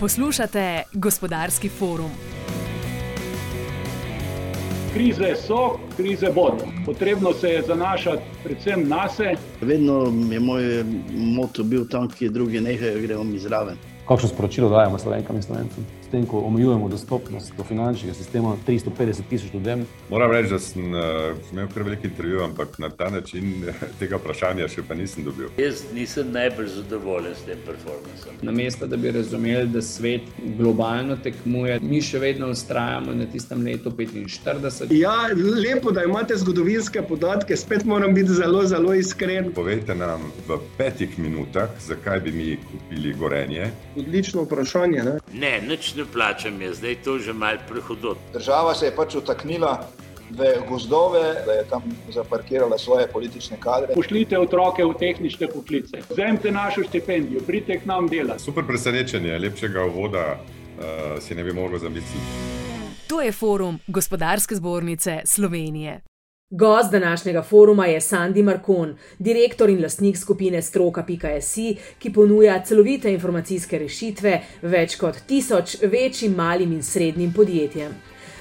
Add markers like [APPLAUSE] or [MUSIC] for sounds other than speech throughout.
Poslušate gospodarski forum. Krize so, krize bodo. Potrebno se je zanašati predvsem na sebe. Vedno je moj moto bil tam, kjer drugi nehajo, gremo mi zraven. Kakšno sporočilo dajemo slovenkam in slovencem? S tem, ko omejujemo dostopnost do finančnega sistema 350 tisoč ljudem. Moram reči, da sem uh, imel kar veliko intervjujev, ampak na ta način tega vprašanja še pa nisem dobil. Jaz nisem najbolj zadovoljen s tem performancem. Namesto da bi razumeli, da svet globalno tekmuje, mi še vedno ustrajamo na tistem letu 45. Ja, lepo, da imate zgodovinske podatke, spet moram biti zelo, zelo iskren. Povejte nam v petih minutah, zakaj bi mi kupili gorenje. Odlično vprašanje. Ne? Ne, nič ne plačam, je zdaj to že mal prehodot. Država se je pač utaknila v gozdove, da je tam zaparkirala svoje politične kadre. Pošljite otroke v tehnične poklice, vzemite našo štipendijo, pridite k nam delati. Super presenečenje, lepšega uvoda uh, si ne bi mogel zamisliti. To je forum Gospodarske zbornice Slovenije. Gost današnjega foruma je Sandy Markon, direktor in lastnik skupine Stroka.si, ki ponuja celovite informacijske rešitve več kot tisoč večjim, malim in srednjim podjetjem.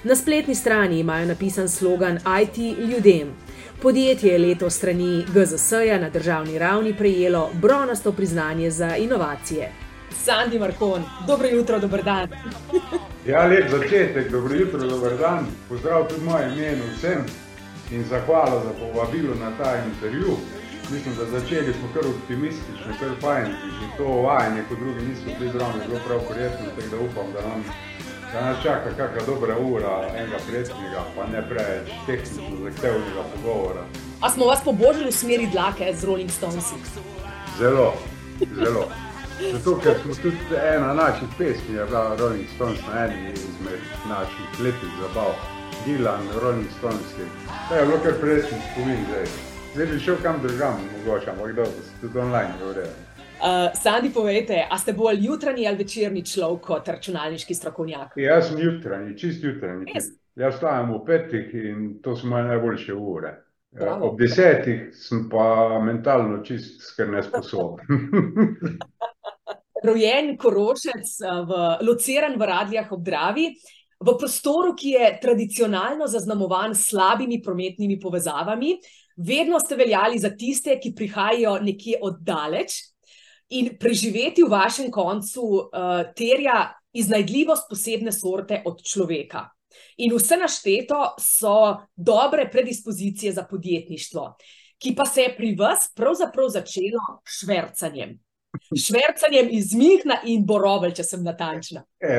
Na spletni strani imajo napisan slogan IT ljudem. Podjetje je letos strani GZS-ja na državni ravni prejelo bronasto priznanje za inovacije. Sandy Markon, dobro jutro, dober dan. ja, lep začetek, dobro jutro, dober dan. Pozdrav tudi moje imenu vsem in zahvala za povabilo na ta intervju. Mislim, da začeli smo kar optimistično, kar fajn, že to vajanje, kot drugi niso bili zraven, zelo prav prijetno, tako da upam, da nam da nas čaka kakšna dobra ura enega prijetnega, pa ne preveč tehnično zahtevnega pogovora. A smo vas pobožili v smeri dlake z Rolling Stonesi? Zelo, zelo. Zato, ker smo tudi ena naših pesmi, je bila Rolling Stones na eni izmed naših lepih zabav. Dylan, Rolling Stones. To je bilo kar presen spomin zdaj. Zdaj bi šel kam drugam, mogoče, ampak dobro, se tudi online govorijo. Uh, Sandi, povejte, a ste bolj jutranji ali večerni človek kot računalniški strokovnjak? Jaz sem jutranji, čist jutranji. Yes. Jaz stajam v petih in to so moje najboljše ure. Bravo. Ob desetih sem pa mentalno čist skrb nesposoben. [LAUGHS] Rojen koročec, v, lociran v Radljah ob Dravi. V prostoru, ki je tradicionalno zaznamovan s slabimi prometnimi povezavami, vedno ste veljali za tiste, ki prihajajo nekje oddaleč in preživeti v vašem koncu uh, terja iznajdljivost posebne sorte od človeka. In vse našteto so dobre predispozicije za podjetništvo, ki pa se je pri vas pravzaprav začelo švrcanjem. [LAUGHS] Švrcanjem iz Mihna in Borovelj, če sem natančna. E,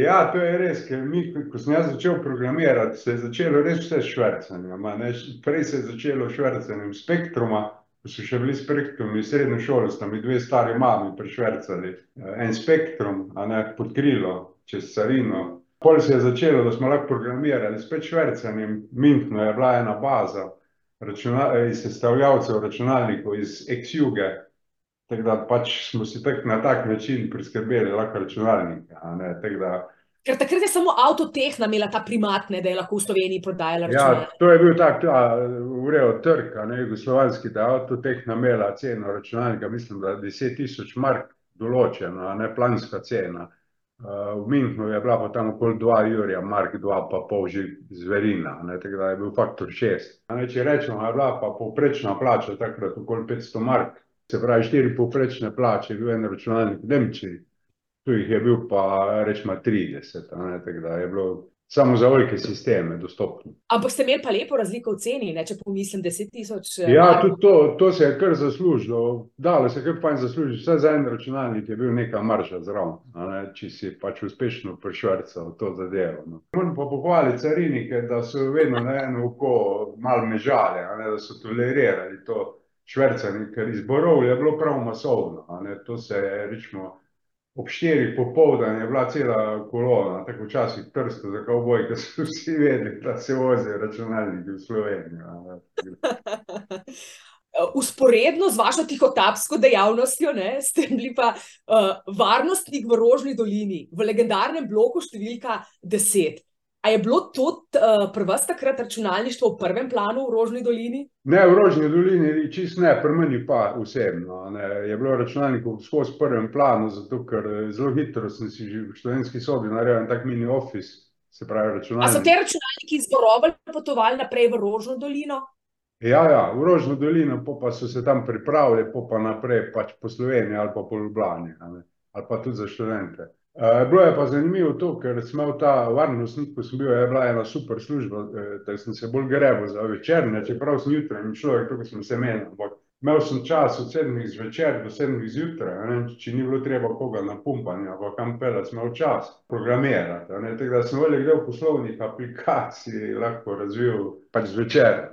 ja, to je res, ker mi, ko sem jaz začel programirati, se je začelo res vse švrcanjem. Prej se je začelo švrcanjem spektruma, so še bili spektrumi srednje šole, sta mi dve stari mami prišvrcali. En spektrum, a ne pod krilo, čez carino. Pol se je začelo, da smo lahko programirali spet švrcanjem. Mihno je bila ena baza računa, iz sestavljavcev računalnikov iz ex-juge. Tako da pač smo si tak, na tak način priskrbeli lahko računalnike. Ker takrat je samo avtotehna imela ta primat, ne, da je lahko v Sloveniji prodajala. Ja, to je bil tak ta urejo trg, ne, jugoslovanski, da je avtotehna imela ceno računalnika, mislim, da 10 tisoč mark določena, ne planska cena. Uh, v Minhnu je bila pa tam okoli 2 jurja, mark 2 pa pol že zverina, ne, tako da je bil faktor 6. Ne, če rečemo, je bila pa povprečna plača takrat okoli 500 mark, Se pravi, štiri povprečne plače, bil en računalnik v Nemčiji, tu jih je bil pa rečemo 30, ne, tako da je bilo samo za velike sisteme dostopno. Ampak ste imeli pa lepo razliko v ceni, ne, če pomislim 10 tisoč. Ja, tudi to, to se je kar zaslužilo, dalo se je kar fajn zaslužiti, vse za en računalnik je bil neka marža zraven, ne, če si pač uspešno prišvrcal to zadevo. No. Moram pa pohvaliti carinike, da so vedno na eno oko mal mežale, ne, da so tolerirali to švrcanje, ker izborov je bilo prav masovno. To se je, rečemo, ob štirih popoldan je bila cela kolona, tako včasih prsto za kavboj, ker so vsi vedeli, da se vozijo računalniki v Slovenijo. Usporedno [LAUGHS] z vašo tihotapsko dejavnostjo ne, ste bili pa uh, varnostnik v Rožni dolini, v legendarnem bloku številka 10. A je bilo tudi uh, pri vas takrat računalništvo v prvem planu v Rožni dolini? Ne, v Rožni dolini, čist ne, pri meni pa osebno. Ne. Je bilo računalnikov skozi prvem planu, zato ker eh, zelo hitro sem si že v študentski sobi naredil tak mini office, se pravi računalnik. A so te računalniki zborovali potovali naprej v Rožno dolino? Ja, ja, v Rožno dolino, pa, pa so se tam pripravili, pa, pa naprej pač po Sloveniji ali pa po Ljubljani, ali pa tudi za študente. Uh, bilo je pa zanimivo to, ker sem imel ta varnostnik, ko sem bil, je bila ena super služba, da sem se bolj grebil za večerne, čeprav sem jutranji človek, tako sem se menil. Imel sem čas od sedmih zvečer do sedmih zjutraj, če ni bilo treba koga na pumpanje, pa kam pelati, sem imel čas programirati. Tako da sem velik del poslovnih aplikacij lahko razvil pač zvečer.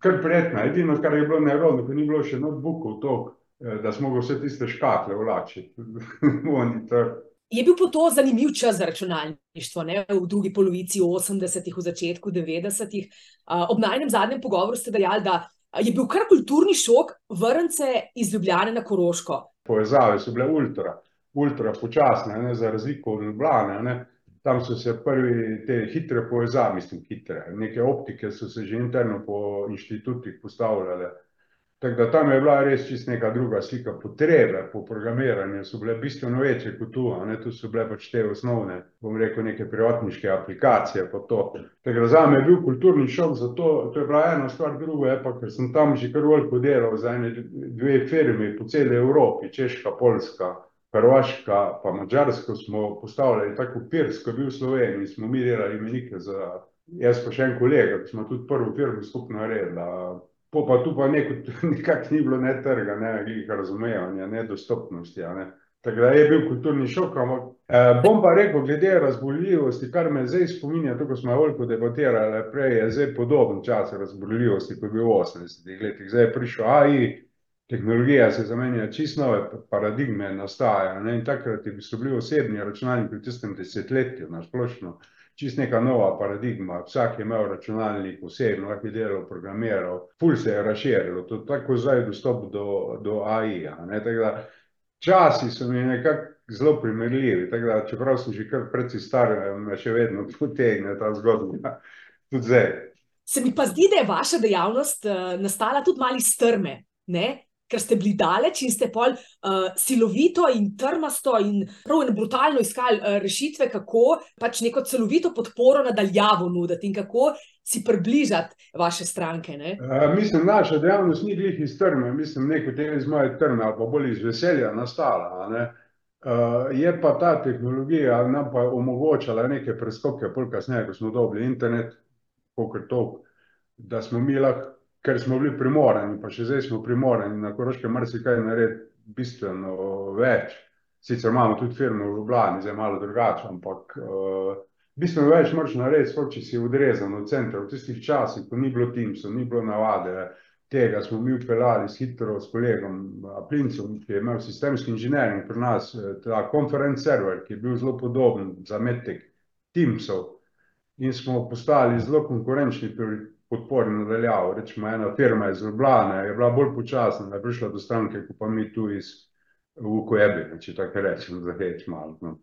Kar prijetno, edino, kar je bilo nerodno, ko ni bilo še notebookov toliko. Eh, da smo vse tiste škatle vlačiti v [LAUGHS] monitor. Je bil po to zanimiv čas za računalništvo, ne? v drugi polovici 80-ih, v začetku 90-ih. Ob najnem zadnjem pogovoru ste dejali, da je bil kar kulturni šok vrnce iz Ljubljane na Koroško. Povezave so bile ultra, ultra počasne, ne? za razliko od Ljubljane. Ne? Tam so se prvi te hitre povezave, mislim, hitre, neke optike so se že interno po inštitutih postavljale. Tako da tam je bila res čist neka druga slika. Potrebe po programiranju so bile bistveno večje kot tu, ne tu so bile pač te osnovne, bom rekel, neke privatniške aplikacije. Tako da zame je bil kulturni šok, zato to je bila ena stvar, druga je pa, ker sem tam že kar veliko delal za ene dve firmi po celi Evropi, Češka, Poljska, Hrvaška pa Mačarsko smo postavljali tako pirs, ko je bil v Sloveniji, smo mi delali imenike za, jaz pa še en kolega, ki smo tudi prvo firmo skupno naredili, Po pa tu pa [LAUGHS] nekako ni bilo ne trga, ne razumevanja, ne dostopnosti. Ne. Tako da je bil kulturni šok. Ampak eh, bom pa rekel, glede razboljivosti, kar me zdaj spominja, to, ko smo veliko debatirali, prej je zdaj podoben čas razboljivosti, kot je bil v 80-ih letih. Zdaj je prišel AI, tehnologija se zamenja, čist nove paradigme nastajajo. Takrat so bili osebni računalniki v tistem desetletju, na splošno čist neka nova paradigma. Vsak je imel računalnik, osebno, lahko je delal, programiral, ful se je razširilo, to tako zdaj dostop do, do AI-ja. Časi so mi nekako zelo primerljivi, tako da čeprav sem že kar precej star, me še vedno [LAUGHS] potegne ta zgodba, tudi zdaj. Se mi pa zdi, da je vaša dejavnost uh, nastala tudi mali strme, ne? Ker ste bili daleč in ste pol uh, silovito in trmasto in prav in brutalno iskali uh, rešitve, kako pač neko celovito podporo nadaljavo nuditi in kako si približati vaše stranke. Uh, mislim, naša dejavnost ni glih iz trme, mislim, neko tega iz moje trme ali pa bolj iz veselja nastala. Uh, je pa ta tehnologija nam pa omogočala neke preskoke, pol kasneje, ko smo dobili internet, pokor to, da smo mi lahko ker smo bili primorani, pa še zdaj smo primorani na Koroškem marsikaj narediti bistveno več. Sicer imamo tudi firmo v Ljubljani, zdaj malo drugače, ampak uh, bistveno več moraš narediti, sploh če si odrezan od centra. V tistih časih, ko ni bilo Teamsov, ni bilo navade, tega smo mi upeljali s hitro s kolegom Plincom, ki je imel sistemski inženiring pri nas, eh, ta conference server, ki je bil zelo podoben za metek Teamsov in smo postali zelo konkurenčni pri podpori nadaljavo. Rečemo, ena firma iz Ljubljana je bila bolj počasna, da je prišla do stranke, kot pa mi tu iz Vukojebi, če tako rečem, za heč malo. No.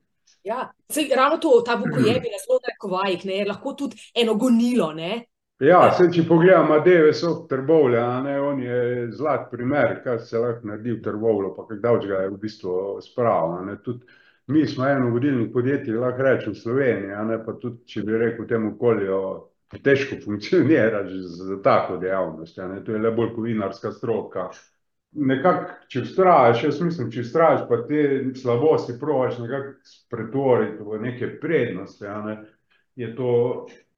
Ja, sej, ravno to, ta Vukojebi, na zelo rekovajih, je lahko tudi eno gonilo. Ne? Ja, se, če pogledamo, Deve so trbovlja, on je zlat primer, kaj se lahko naredi v trbovlju, pa kako dolg ga je v bistvu spravljeno. Mi smo eno vodilnih podjetij, lahko rečem, v Sloveniji, a ne pa tudi, če bi rekel, temu okolju težko funkcionira za tako dejavnost. Ja, to je le bolj kovinarska stroka. Nekako, če vztrajaš, jaz mislim, če vztrajaš, pa te slabosti provaš nekako pretvoriti v neke prednosti, ja, ne, je to,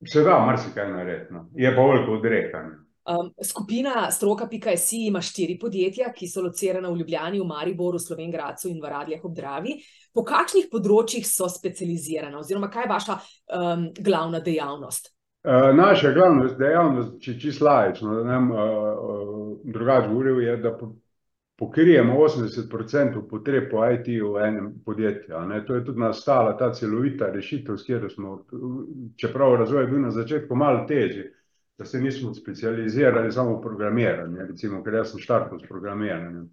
se da marsikaj narediti, no. je pa veliko odrekanje. Um, skupina stroka.si ima štiri podjetja, ki so locirana v Ljubljani, v Mariboru, Slovengracu in v Radljah ob Dravi. Po kakšnih področjih so specializirana oziroma kaj je vaša um, glavna dejavnost? Eh, naša glavna dejavnost, če čisto lajično, da nam uh, uh, drugače govoril, je, da pokrijemo 80% potreb po IT-ju v enem podjetju. To je tudi nastala ta celovita rešitev, s katero smo, čeprav razvoj je bil na začetku malo težji, da se nismo specializirali samo v programiranju, recimo, ker jaz sem štartal s programiranjem.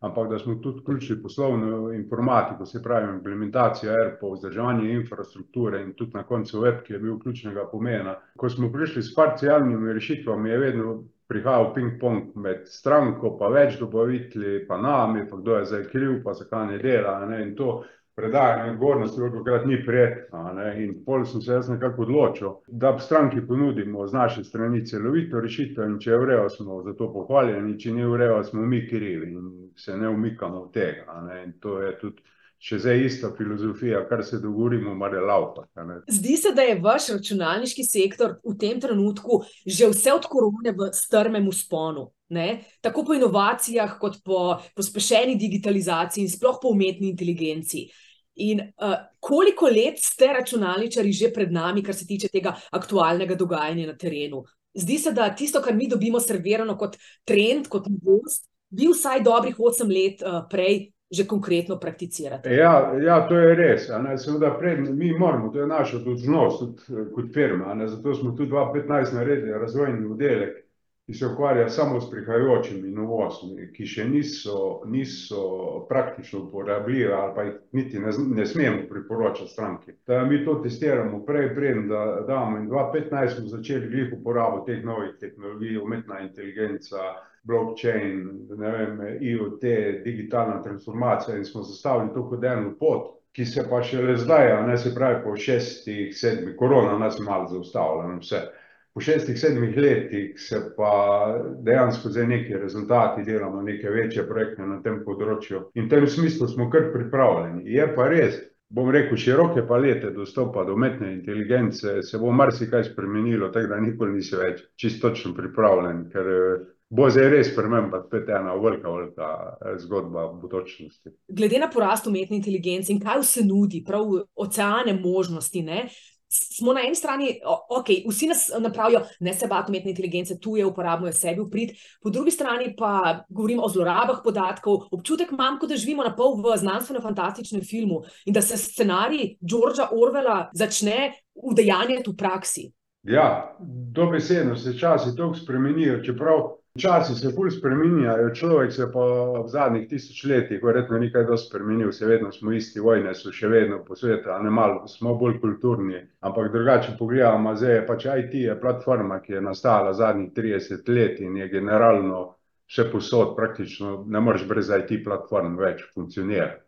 Ampak da smo tudi vključili poslovno informatiko, se pravi implementacijo ERP-ov, vzdrževanje infrastrukture in tudi na koncu web, ki je bil ključnega pomena. Ko smo prišli s parcialnimi rešitvami, je vedno prihajal ping-pong med stranko, pa več dobavitelji, pa nami, pa kdo je zdaj kriv, pa zakaj ne dela, ne, in to predajanje odgovornosti velikokrat ni prijetno. In pol sem se jaz nekako odločil, da stranki ponudimo z naše strani celovito rešitev in če je v redu, smo za to pohvaljeni, če ni v redu, smo mi krivi in se ne umikamo od tega. In to je tudi še zdaj ista filozofija, kar se dogovorimo, mora laupati. Zdi se, da je vaš računalniški sektor v tem trenutku že vse od korone v strmem usponu. Ne? Tako po inovacijah, kot po pospešeni digitalizaciji in sploh po umetni inteligenci. In uh, koliko let ste računalničari že pred nami, kar se tiče tega aktualnega dogajanja na terenu? Zdi se, da tisto, kar mi dobimo servirano kot trend, kot novost, bi vsaj dobrih osem let uh, prej že konkretno prakticirati. Ja, ja, to je res. Seveda, pred, mi moramo, to je naša dolžnost kot firma. Zato smo tudi 2015 naredili razvojni oddelek, ki se ukvarja samo s prihajajočimi novostmi, ki še niso, niso praktično uporabljive ali pa jih niti ne, ne smemo priporočati stranki. Da mi to testiramo prej, prej, da damo. In 2015 smo začeli glih uporabo teh novih tehnologij, umetna inteligenca, blockchain, vem, IoT, digitalna transformacija in smo zastavili to kot eno pot, ki se pa šele zdaj, a ne se pravi po šestih, sedmih, korona nas malo zaustavlja, vse po šestih, sedmih letih se pa dejansko zdaj neki rezultati, delamo neke večje projekte na tem področju in v tem smislu smo kar pripravljeni. Je pa res, bom rekel, široke palete dostopa do umetne inteligence, se bo marsikaj spremenilo, tako da nikoli nisi več čisto točno pripravljen, ker bo zdaj res prememba, spet ena velika, velika zgodba v budučnosti. Glede na porast umetne inteligence in kaj vse nudi, prav oceane možnosti, ne? Smo na eni strani, ok, vsi nas napravijo, ne se bati umetne inteligence, tu je uporabno, je sebi uprit, po drugi strani pa govorimo o zlorabah podatkov. Občutek imam, kot da živimo na pol v znanstveno-fantastičnem filmu in da se scenarij Georgea Orwella začne udejanjati v praksi. Ja, dobesedno se časi tako spremenijo, čeprav Časi se bolj spremenjajo, človek se pa v zadnjih tisočletjih, verjetno ni kaj dosti spremenil, se vedno smo isti, vojne so še vedno po svetu, a ne malo, smo bolj kulturni. Ampak drugače pogledamo, zdaj je pač IT je platforma, ki je nastala zadnjih 30 let in je generalno še posod, praktično ne moreš brez IT platform več funkcionirati.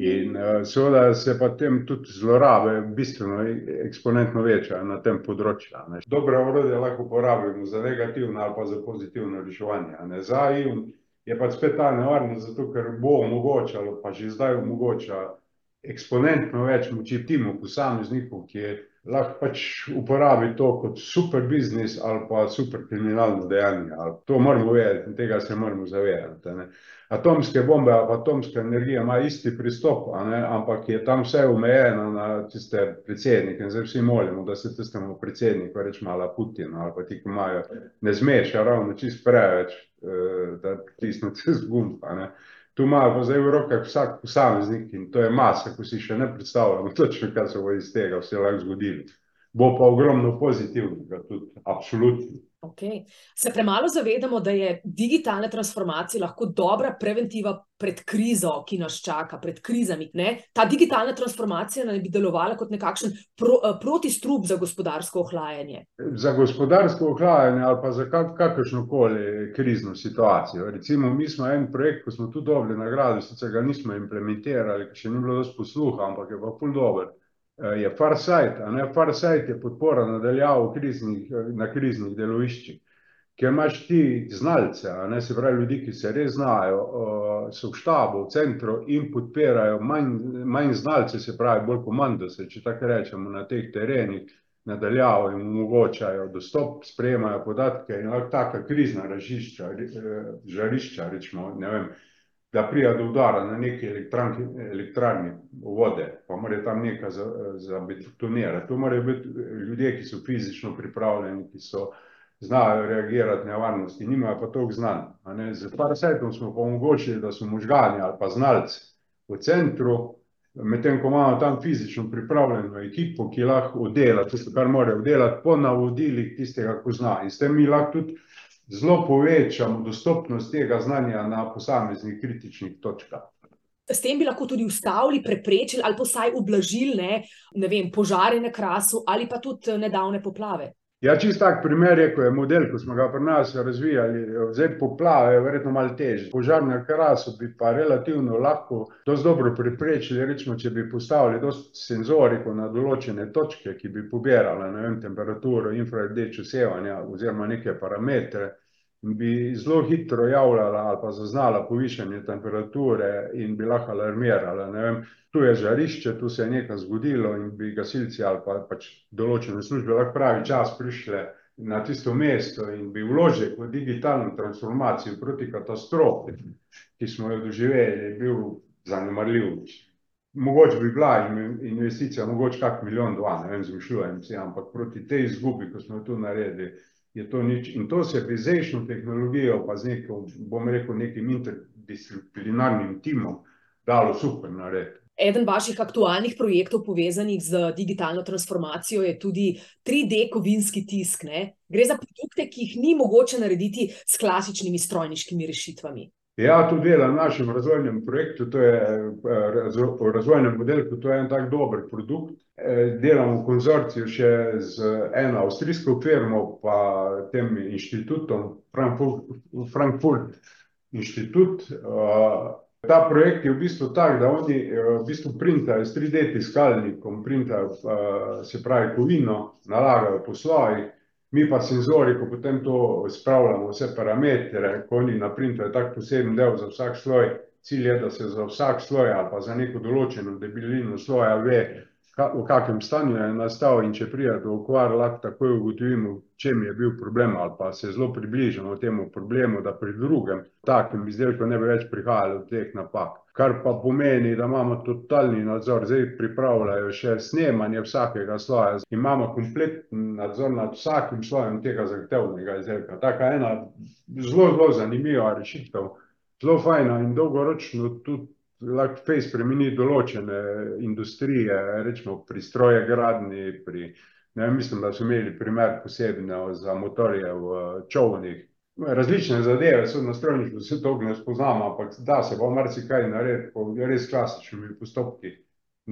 In uh, seveda se pa tem tudi zlorabe bistveno eksponentno večajo na tem področju. Ne. Dobre orodje lahko uporabimo za negativno ali pa za pozitivno reševanje. Za IUN je pa spet ta nevarnost, zato ker bo omogočalo, pa že zdaj omogoča eksponentno več moči timu posameznikov, ki je lahko pač uporabi to kot super biznis ali pa super kriminalno dejanje. To moramo vedeti in tega se moramo zavedati. Ne atomske bombe ali atomska energija ima isti pristop, ampak je tam vse omejeno na tiste predsednike. Zdaj vsi molimo, da se tistemu predsedniku reče mala Putin ali pa ti, ki imajo ne zmeša ravno čist preveč, eh, da pritisne čez [LAUGHS] gumb. Tu imajo pa zdaj v rokah vsak posameznik in to je masa, ko si še ne predstavljamo točno, kaj se bo iz tega vse lahko zgodilo. Bo pa ogromno pozitivnega, tudi absolutno. Okay. Se premalo zavedamo, da je digitalna transformacija lahko dobra preventiva pred krizo, ki nas čaka, pred krizami. Ne? Ta digitalna transformacija naj bi delovala kot nekakšen pro, eh, protistrup za gospodarsko ohlajanje. Za gospodarsko ohlajanje ali pa za kak, kakršno koli krizno situacijo. Recimo, mi smo en projekt, ko smo tu dobili nagrado, sicer ga nismo implementirali, ker še ni bilo dosti posluha, ampak je pa ful dober. Eh, je Farsight, a ne? Farsight je podpora nadaljavo kriznih, eh, na kriznih deloviščih, kjer imaš ti znalce, a ne? Se pravi ljudi, ki se res znajo, eh, so v štabu, v centru in podpirajo manj, manj znalce, se pravi bolj komando se, če tako rečemo, na teh terenih nadaljavo in omogočajo dostop, sprejemajo podatke in lahko taka krizna ražišča, žarišča, rečemo, ne vem, da prija do udara na neki elektrarni vode, pa mora tam nekaj zabetonirati. To morajo biti ljudje, ki so fizično pripravljeni, ki so znajo reagirati na nevarnosti, nimajo pa toliko znanj. Z parasajtom smo pa omogočili, da so možgani ali pa znalci v centru, medtem ko imamo tam fizično pripravljeno ekipo, ki lahko oddela tisto, kar morajo oddelati po navodilih tistega, ko zna. In s tem mi lahko tudi zelo povečamo dostopnost tega znanja na posameznih kritičnih točkah. S tem bi lahko tudi ustavili, preprečili ali pa vsaj ublažili ne, ne vem, požare na krasu ali pa tudi nedavne poplave. Ja, čist tak primer je, ko je model, ko smo ga pri nas razvijali, zdaj poplave je verjetno malo težje. Požar na krasu bi pa relativno lahko dosti dobro preprečili, recimo, če bi postavili dosti senzoriko na določene točke, ki bi pobirala, ne vem, temperaturo, infrardečo sevanja oziroma neke parametre, bi zelo hitro javljala ali pa zaznala povišanje temperature in bi lahko alarmirala. Ne vem, tu je žarišče, tu se je nekaj zgodilo in bi gasilci ali pa pač določene službe lahko pravi čas prišle na tisto mesto in bi vložek v digitalno transformacijo proti katastrofi, ki smo jo doživeli, bil zanemarljiv. Mogoče bi bila investicija, mogoče kak milijon, dva, ne vem, izmišljujem si, ampak proti tej izgubi, ko smo jo tu naredili, je to nič. In to se z zdajšnjo tehnologijo, pa z neko, bom rekel, nekim interdisciplinarnim timom dalo super narediti. Eden vaših aktualnih projektov, povezanih z digitalno transformacijo, je tudi 3D kovinski tisk. Ne? Gre za produkte, ki jih ni mogoče narediti s klasičnimi strojniškimi rešitvami. Ja, to dela v našem razvojnem projektu, to je v razvojnem modelu, to je en tak dober produkt. Delam v konzorciju še z eno avstrijsko firmo, pa tem inštitutom Frankfurt, Frankfurt inštitut. Ta projekt je v bistvu tak, da oni v bistvu printajo s 3D tiskalnikom, printajo, se pravi, kovino, nalagajo po slojih, mi pa senzoriko potem to spravljamo vse parametre, ko oni naprintajo tak poseben del za vsak sloj. Cilj je, da se za vsak sloj ali pa za neko določeno debelino sloja ve, v kakem stanju je nastal, in če pride do okvar, lahko takoj ugotovimo, v čem je bil problem, ali pa se zelo približamo temu problemu, da pri drugem takem izdelku ne bi več prihajalo do teh napak. Kar pa pomeni, da imamo totalni nadzor, zdaj pripravljajo še snemanje vsakega sloja, imamo kompleten nadzor nad vsakim slojem tega zahtevnega izdelka. Taka ena zelo, zelo zanimiva rešitev, zelo fajna in dolgoročno tudi lahko fejst spremeni določene industrije, recimo pri strojegradnji, pri, ne mislim, da so imeli primer posebno za motorje v čolnih. Različne zadeve so na strojništvu, saj toliko ne spoznamo, ampak da se pa marsikaj narediti po res klasičnimi postopki.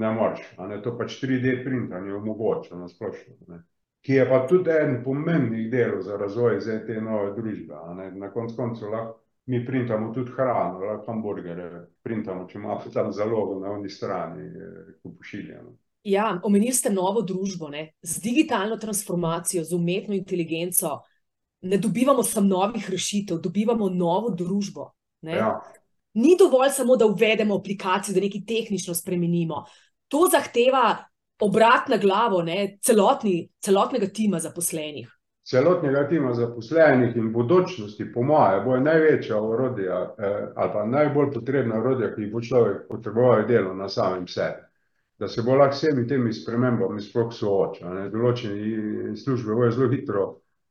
Ne moreš, a ne, to pač 3D printanje omogoča na splošno, ne. Ki je pa tudi eden pomembnih delov za razvoj te nove družbe, na koncu koncev lahko mi printamo tudi hrano, lahko hamburgerje printamo, če imamo tam zalogo na oni strani, ko pošiljamo. Ja, omenili ste novo družbo, ne, z digitalno transformacijo, z umetno inteligenco ne dobivamo samo novih rešitev, dobivamo novo družbo, ne. Ja. Ni dovolj samo, da uvedemo aplikacijo, da nekaj tehnično spremenimo. To zahteva obrat na glavo, ne, celotni, celotnega tima zaposlenih. Celotnega tima zaposlenih in bodočnosti, po moje, bojo največja orodja, ali pa najbolj potrebna orodja, ki jih bo človek potreboval, delo na samem sebi. Da se bo lahko vsemi temi spremembami sploh soočal, ne, določene službe bojo zelo hitro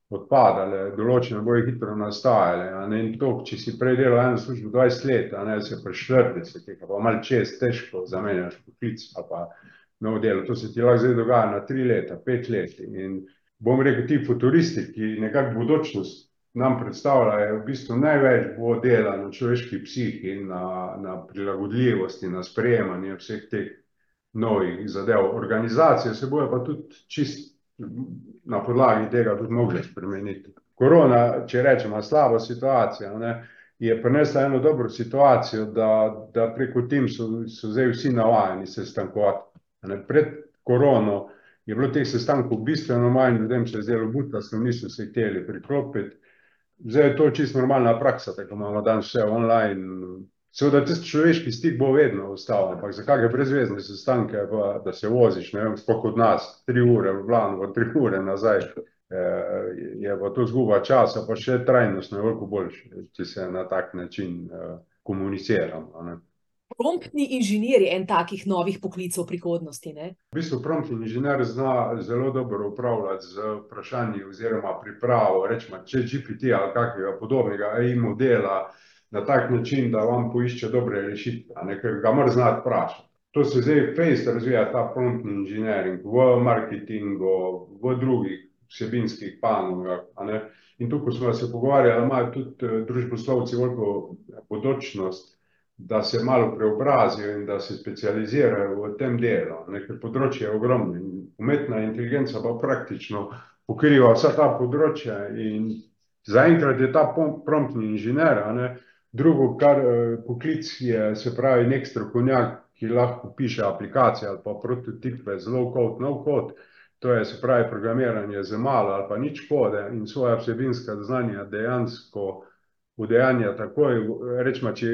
odpadale, določene bojo hitro nastajale, in to, če si prej delal eno službo dvajset let, a ne, se pri štiridesetih ali pa malo čez težko zamenjaš poklic ali pa novo delo, to se ti lahko zdaj dogaja na tri leta, pet let in bom rekel, ti futuristi, ki nekako bodočnost nam predstavljajo, v bistvu največ bo dela na človeški psihi na, na prilagodljivosti, na sprejemanje vseh teh novih zadev. Organizacije se bojo pa tudi čisto na podlagi tega tudi mogle spremeniti. Korona, če rečemo slaba situacija, ne, je prinesla eno dobro situacijo, da, da preko Teamsov so zdaj vsi navajeni sestankovati. A ne, pred korono je bilo teh sestankov bistveno manj, ljudem se je zdelo butasto, niso se hoteli priklopiti. Zdaj je to čisto normalna praksa, tako imamo danes vse online. Seveda tisti človeški stik bo vedno ostal, ampak za kake brezvezne sestanke pa, da se voziš, ne vem, sploh od nas, tri ure v Ljubljano pa tri ure nazaj, je pa to izguba časa pa še trajnostno je veliko boljše, če se na tak način komuniciramo, a ne. Promptni inženir je en takih novih poklicev prihodnosti, ne. V bistvu promptni inženir zna zelo dobro upravljati z vprašanji oziroma pripravo, recimo ChatGPT ali kakega podobnega AI-modela na tak način, da vam poišče dobre rešitve, ker ga moraš znati vprašati. To se zdaj fejst razvija, ta promptni inženiring v marketingu, v drugih vsebinskih panogah. In tukaj smo se pogovarjali, imajo tudi družboslovci veliko bodočnost, da se malo preobrazijo in da se specializirajo v tem delu, ker področje je ogromno in umetna inteligenca pa praktično pokriva vsa ta področja in zaenkrat je ta promptni inženir, drugo, kar poklic je, se pravi, neki strokovnjak, ki lahko piše aplikacije ali pa prototipe z low code, no code, to je, se pravi, programiranje z malo ali pa nič kode in svoja vsebinska znanja dejansko udejanja takoj, recimo, če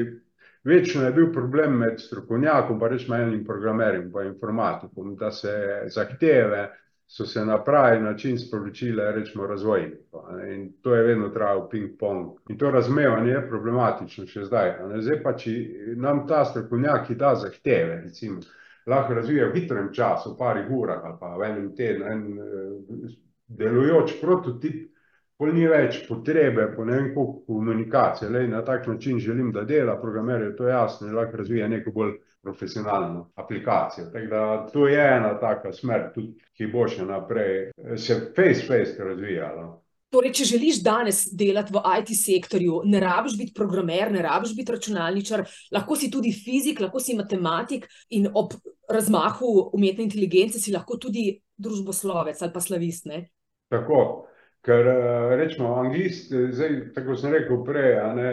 večno je bil problem med strokovnjakom pa recimo enim programerjem pa informatikom, da se zahteve so se na pravi način sporočile recimo razvojniku, in to je vedno trajalo pingpong. In to razumevanje je problematično še zdaj, zdaj pa, če nam ta strokovnjak, ki da zahteve, recimo, lahko razvije v hitrem času, parih urah ali pa v enem tednu en delujoč prototip, pol ni več potrebe po ne vem koliko komunikacije, glej, na tak način želim, da dela programer, je to jasno, lahko razvije neko bolj profesionalno aplikacijo, tako da to je ena taka smer tudi, ki bo še naprej se fejst razvijala. Torej, če želiš danes delati v IT-sektorju, ne rabiš biti programer, ne rabiš biti računalničar, lahko si tudi fizik, lahko si matematik in ob razmahu umetne inteligence si lahko tudi družboslovec ali pa slavist, ne? Tako. Ker recimo anglist, zdaj, tako sem rekel prej, ne,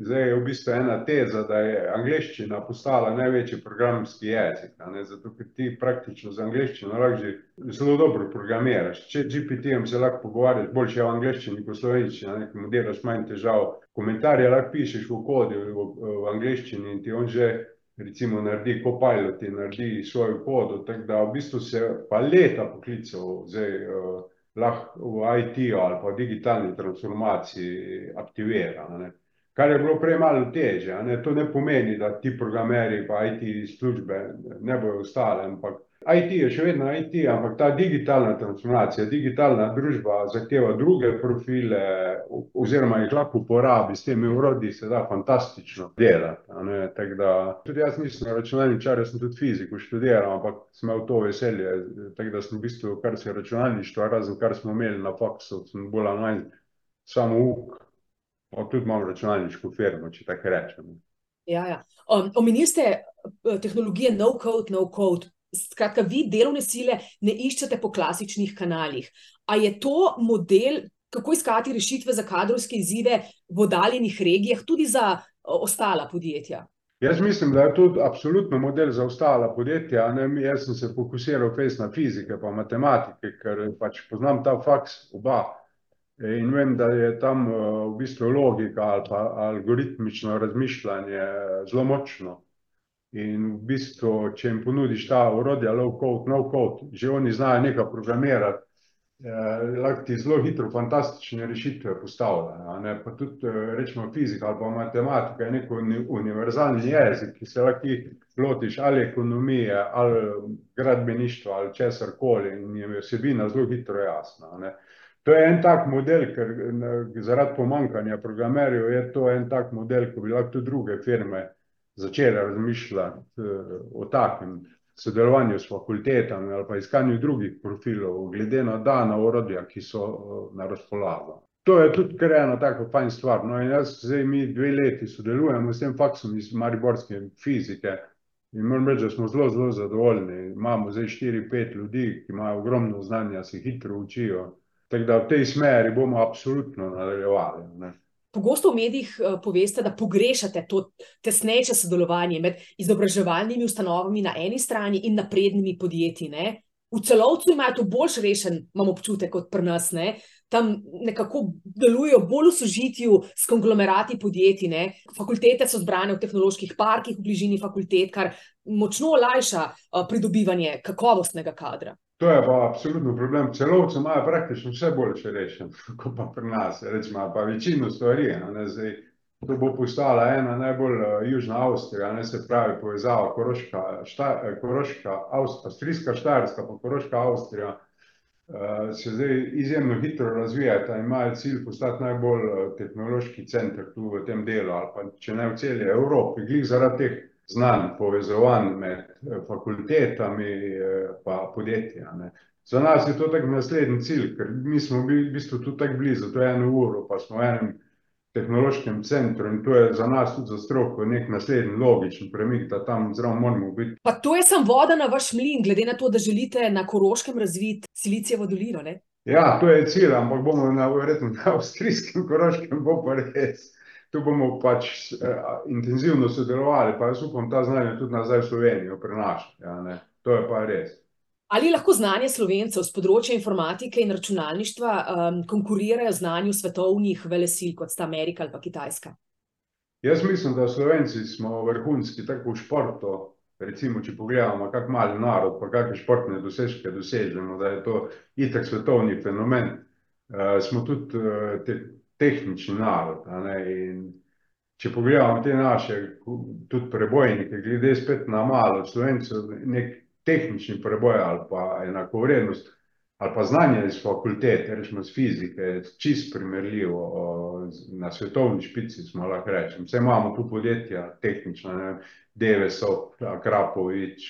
zdaj je v bistvu ena teza, da je angleščina postala največji programski jezik, ne, zato ker ti praktično z angleščino lahko že zelo dobro programiraš, s ChatGPT-jem se lahko pogovarjaš, boljše je v angleščini kot v slovenščini, a ne, ker mu delaš manj težav, komentarje lahko pišeš v kodu v angleščini in ti on že recimo naredi copilot, ti naredi svojo kodo, tako da v bistvu se paleta poklicev zdaj lahko v IT-ju ali pa digitalni transformaciji aktivira, ne. Kar je bilo prej malo težje, a ne, to ne pomeni, da ti programerji pa IT-službe ne bojo ostale, ampak IT je še vedno IT, ampak ta digitalna transformacija, digitalna družba zahteva druge profile oziroma jih lahko uporabi, s temi orodji se da fantastično delati, tako da tudi jaz nisem računalničar, jaz sem tudi fiziko študiral, ampak sem imel to veselje, tako da sem v bistvu, kar se računalništva, razen kar smo imeli na faksu, sem bolj ali manj samouk, pa tudi imam računalniško firmo, če tako rečem. Ja, ja. omenili ste tehnologije no code, no code, skratka, vi delovne sile ne iščete po klasičnih kanalih. A je to model, kako iskati rešitve za kadrovske izzive v oddaljenih regijah, tudi za ostala podjetja? Jaz mislim, da je to absolutno model za ostala podjetja, ne, jaz sem se fokusiral fejst na fizike pa matematike, ker pač poznam ta faks oba. In vem, da je tam v bistvu logika ali pa algoritmično razmišljanje zelo močno. In v bistvu, če jim ponudiš ta orodja low code, no code, že oni znajo nekaj programirati, lahko ti zelo hitro fantastične rešitve postavljajo, a ne, pa tudi recimo fizika ali pa matematika je neki univerzalni jezik, ki se lahko ti lotiš ali ekonomije ali gradbeništva ali česarkoli in je vsebina zelo hitro jasna, ne. To je en tak model, ker zaradi pomanjkanja programerjev je to en tak model, ko bi lahko tudi druge firme začele razmišljati o takem sodelovanju s fakultetami ali pa iskanju drugih profilov glede na dana orodja, ki so na razpolago. To je tudi kar ena taka fajn stvar, no, in jaz zdaj mi dve leti sodelujemo s tem faksom iz mariborske fizike in moram reči, da smo zelo, zelo zadovoljni, imamo zdaj štiri, pet ljudi, ki imajo ogromno znanja, se hitro učijo, tako da v tej smeri bomo absolutno nadaljevali, ne. Pogosto v medijih poveste, da pogrešate to tesnejše sodelovanje med izobraževalnimi ustanovami na eni strani in naprednimi podjetji, ne. V Celovcu imajo to boljše rešeno, imam občutek, kot pri nas, ne. Tam nekako delujejo bolj v sožitju s konglomerati podjetij, ne, fakultete so zbrane v tehnoloških parkih v bližini fakultet, kar močno olajša pridobivanje kakovostnega kadra. To je pa absolutno problem, v Celovcu imajo praktično vse boljše rešeno [LAUGHS] kot pa pri nas, ali pa večino stvari, a ne, zdaj to bo postala ena najbolj južna Avstrija, ne, se pravi povezava Koroška, Koroška, avstrijska Štajerska pa Koroška Avstrija, se zdaj izjemno hitro razvijata, imajo cilj postati najbolj tehnološki center tu v tem delu ali pa če ne v celi Evropi, glih zaradi teh znanj, povezovanj med fakultetami pa podjetji, a ne. za nas je to tak naslednji cilj, ker mi smo bili v bistvu tu tako blizu, to je eno uro, pa smo v enem tehnološkem centru in to je za nas tudi za stroko nek naslednji logičen premik, da tam zraven moramo biti. Pa to je sam voda na vaš mlin, glede na to, da želite na Koroškem razviti Silicijevo dolino, ne? Ja, to je cilj, ampak bomo na, verjetno na avstrijskem Koroškem bo pa res. Tu bomo pač eh, intenzivno sodelovali, pa jaz upam ta znanje tudi nazaj v Slovenijo prenašati, ja. To je pa res. Ali lahko znanje Slovencev z področja informatike in računalništva um, konkurirajo znanju svetovnih velesil, kot sta Amerika ali pa Kitajska? Jaz mislim, da Slovenci smo vrhunski tako v športu, recimo, če pogledamo, kak mali narod, pa kakšne športne dosežke dosežemo, da je to itak svetovni fenomen. Uh, smo tudi uh, te, tehnični narod, če pogledamo te naše tudi prebojnike, glede spet na malo Slovencev, nek tehnični preboj ali pa enakovrednost ali pa znanje iz fakultete, rečemo z fizike, čist primerljivo na svetovni špici, smo lahko rečem. Vse imamo tu podjetja tehnična, Devesov, Krapovič,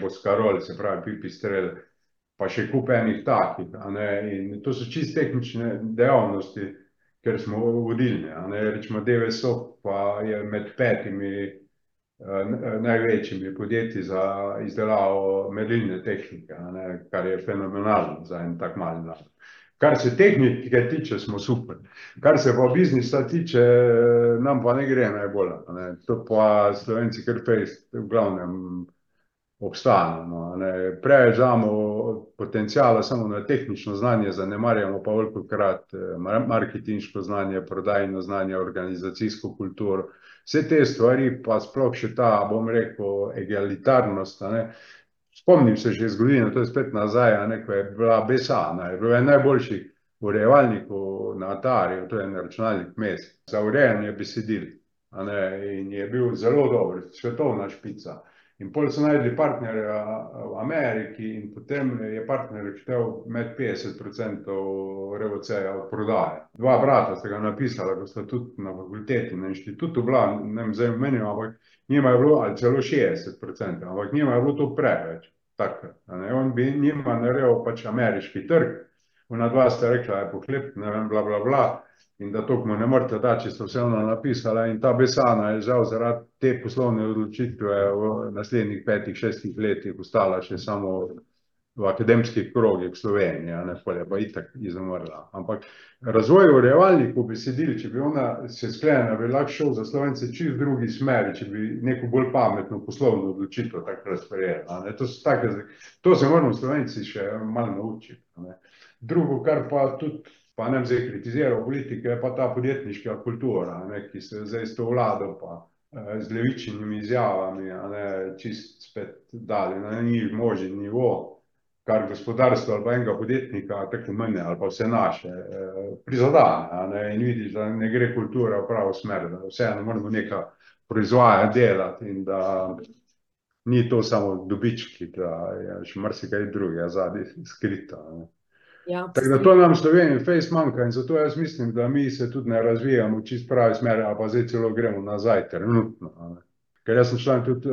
Boskarol, se pravi Pipistrel, pa še kup enih takih, in to so čist tehnične dejavnosti, ker smo vodilni, rečemo Devesov pa je med petimi največjimi podjetji za izdelavo merilne tehnike, ne, kar je fenomenalno za en tak mali narod. Kar se tehnike tiče, smo super. Kar se pa biznisa tiče, nam pa ne gre najbolje, ne. To pa Slovenci kar fejst v glavnem obstanemo, a ne. Preveč damo potenciala samo na tehnično znanje, zanemarjamo pa velikokrat marketinško znanje, prodajno znanje, organizacijsko kulturo. Vse te stvari, pa sploh še ta, bom rekel, egalitarnost. Spomnim se že zgodovine, to je spet nazaj, ne, ko je bila BSA, ne, bil en najboljših urejevalnikov na Atariju, to je en računalnik vmes, za urejanje besedil, ne, in je bil zelo dober, svetovna špica. In pol so našli partnerja v Ameriki in potem je partner imeti petdeset procentov REVC-ja od prodaje. Dva brata sta ga napisala, ko sta tudi na fakulteti, na inštitutu bila, ne vem zdaj omenjava, ampak njima je bilo, ali celo šestdeset procentov, ampak njima je bilo to preveč ne, on bi njima naredil pač ameriški trg, onadva sta rekla, je pohlep, ne vem, bla, bla, bla, in da toliko mu ne moreta dati, če sta vseeno napisala, in ta Besana je žal zaradi te poslovne odločitve v naslednjih petih, šestih letih ostala še samo v akademskih krogih a ne, pol je pa itak izumrla. Ampak razvoj urejevalnikov besedil, če bi ona se sklenila, bi lahko šel za Slovence čisto v drugi smeri, če bi neko bolj pametno poslovno odločitev takrat sprejeli, a ne, to take, to se moramo Slovenci še malo naučiti, ne. Drugo, kar pa tudi, pa ne bom zdaj kritiziral politike, je pa ta podjetniška kultura, ne, ki se zdaj s to vlado pa z levičnimi izjavami, ne, čisto spet dali na ni možen nivo, kar gospodarstvo ali pa enega podjetnika, tako mene ali pa vse naše, prizadene, a ne, in vidiš, da ne gre kultura v pravo smer, da vseeno moramo nekaj proizvajati, delati in da ni to samo dobički, da je še marsikaj drugega zadaj skrito, a ne. Tako da to nam v Sloveniji fejst manjka in zato jaz mislim, da mi se tudi ne razvijamo v čisto pravi smeri ali pa zdaj celo gremo nazaj trenutno, a. Ker jaz sem član tudi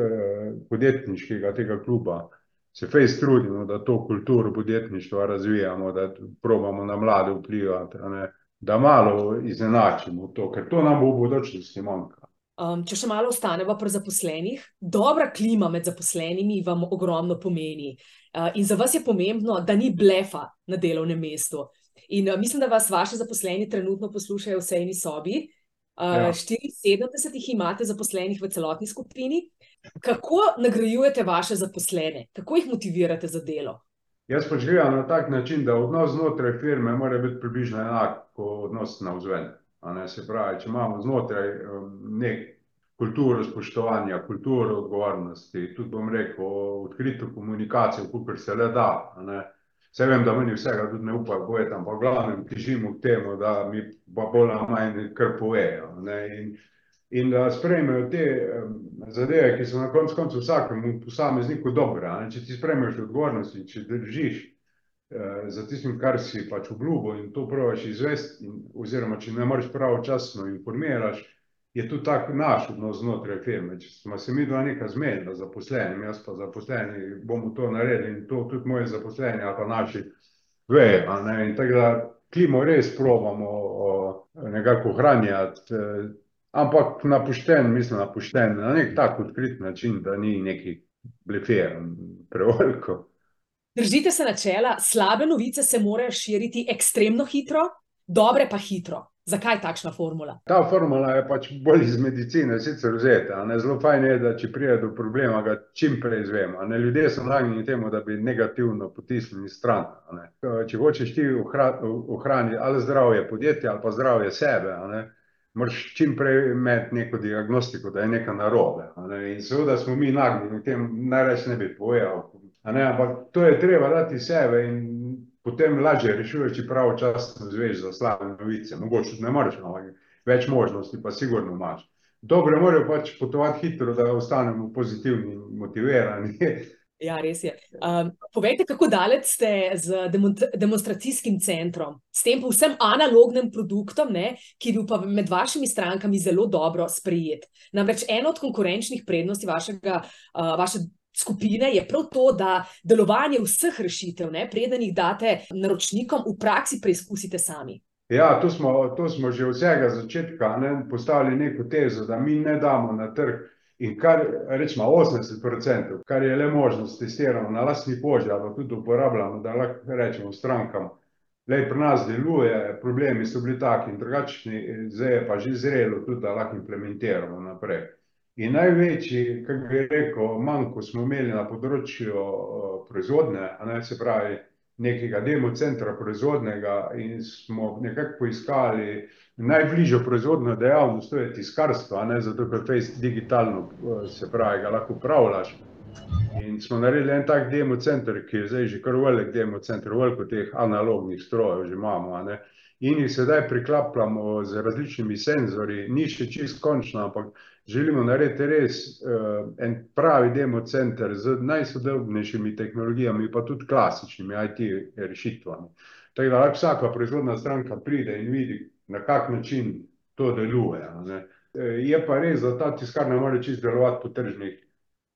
podjetniškega tega kluba, se fejst trudimo, da to kulturo podjetništva razvijamo, da probamo na mlade vplivati, a ne, da malo izenačimo to, ker to nam bo v bodočnosti manjkalo. če še malo ostaneva pri zaposlenih, dobra klima med zaposlenimi vam ogromno pomeni. In za vas je pomembno, da ni blefa na delovnem mestu. In mislim, da vas vaši zaposleni trenutno poslušajo v sejni sobi. štiriinsedemdeset jih imate zaposlenih v celotni skupini. Kako nagrajujete vaše zaposlene? Kako jih motivirate za delo? Jaz pač gledam na tak način, da odnos znotraj firme mora biti približno enak ko odnos navzven, a ne, se pravi, če imamo znotraj neki kulturo spoštovanja, kulturo odgovornosti, tudi, bom rekel, odkrito komunikacijo, kolikor se le da. Saj vem, da meni vsega tudi ne upajo povedati, ampak v glavnem težimo k temu, da mi pa bolj ali manj kar povejo, in in da sprejmejo te zadeve, ki so na koncu koncev vsakemu posamezniku dobre, če ti sprejmeš odgovornost in če držiš za tistim, kar si pač obljubil, in to probaš izvesti, oziroma če ne moreš pravočasno informiraš, je tudi tak naš odnos znotraj firme. Če smo se mi dva nekaj zmenila z zaposlenim, jaz pa zaposleni bomo to naredili in to tudi moji zaposleni ali pa naši vejo, in tako da klimo res probamo nekako ohranjati, ampak na pošten, mislim na pošten, na nek tak odkrit način, da ni neki blefiran preveliko. Držite se načela, slabe novice se morajo širiti ekstremno hitro, dobre pa hitro. Zakaj takšna formula? Ta formula je pač bolj iz medicine, sicer vzeta. Zelo fajn je, da če pride do problema, ga čim prej izvemo. Ljudje so nagnjeni temu, da bi negativno potisnili stran. Če hočeš ti ohraniti ali zdravje podjetja ali pa zdravje sebe, moraš čim prej imeti neko diagnostiko, da je nekaj narobe. In seveda smo mi nagnjeni tem, najraje ne bi povedal. Ampak to je treba dati sebe in potem lažje rešuješ, če pravočasno izveš za slabe novice. Mogoče ne moreš, ampak več možnosti pa sigurno imaš. Dobre morajo pač potovati hitro, da ostanemo pozitivni in motivirani. [LAUGHS] Ja, res je. Um, povejte, kako daleč ste z demonstracijskim centrom, s tem povsem analognim produktom, ne, ki je bil pa med vašimi strankami zelo dobro sprejet. Namreč ena od konkurenčnih prednosti vašega, uh, vaše skupine je prav to, da delovanje vseh rešitev, ne, preden jih date naročnikom, v praksi preizkusite sami. Ja, to smo, to smo že od vsega začetka ne, postavili neko tezo, da mi ne damo na trg in kar rečemo 80%, kar je le možnost testiramo na lastni koži, ali tudi uporabljamo, da lahko rečemo strankam. Lej, pri nas deluje, problemi so bili taki in drugačni, zdaj je pa že zrelo tudi, da lahko implementiramo naprej. In največji, kako bi rekel, manjko smo imeli na področju proizvodne, a ne se pravi nekega demo centra proizvodnega in smo nekako poiskali najbližjo proizvodno dejavnost, to je tiskarstvo, ne zato, ker face digitalno se pravi, ga lahko upravljaš. In smo naredili en tak demo center, ki je zdaj že kar velik demo center, veliko teh analognih strojev že imamo, ne. In jih sedaj priklapljamo z različnimi senzorji, ni še čisto končno, ampak želimo narediti res uh, en pravi demo center z najsodobnejšimi tehnologijami, pa tudi klasičnimi IT rešitvami. Tako da lahko vsaka proizvodna stranka pride in vidi, na kak način to deluje. Ne. Je pa res, da ta tiskarna mora čisto delovati po tržnih,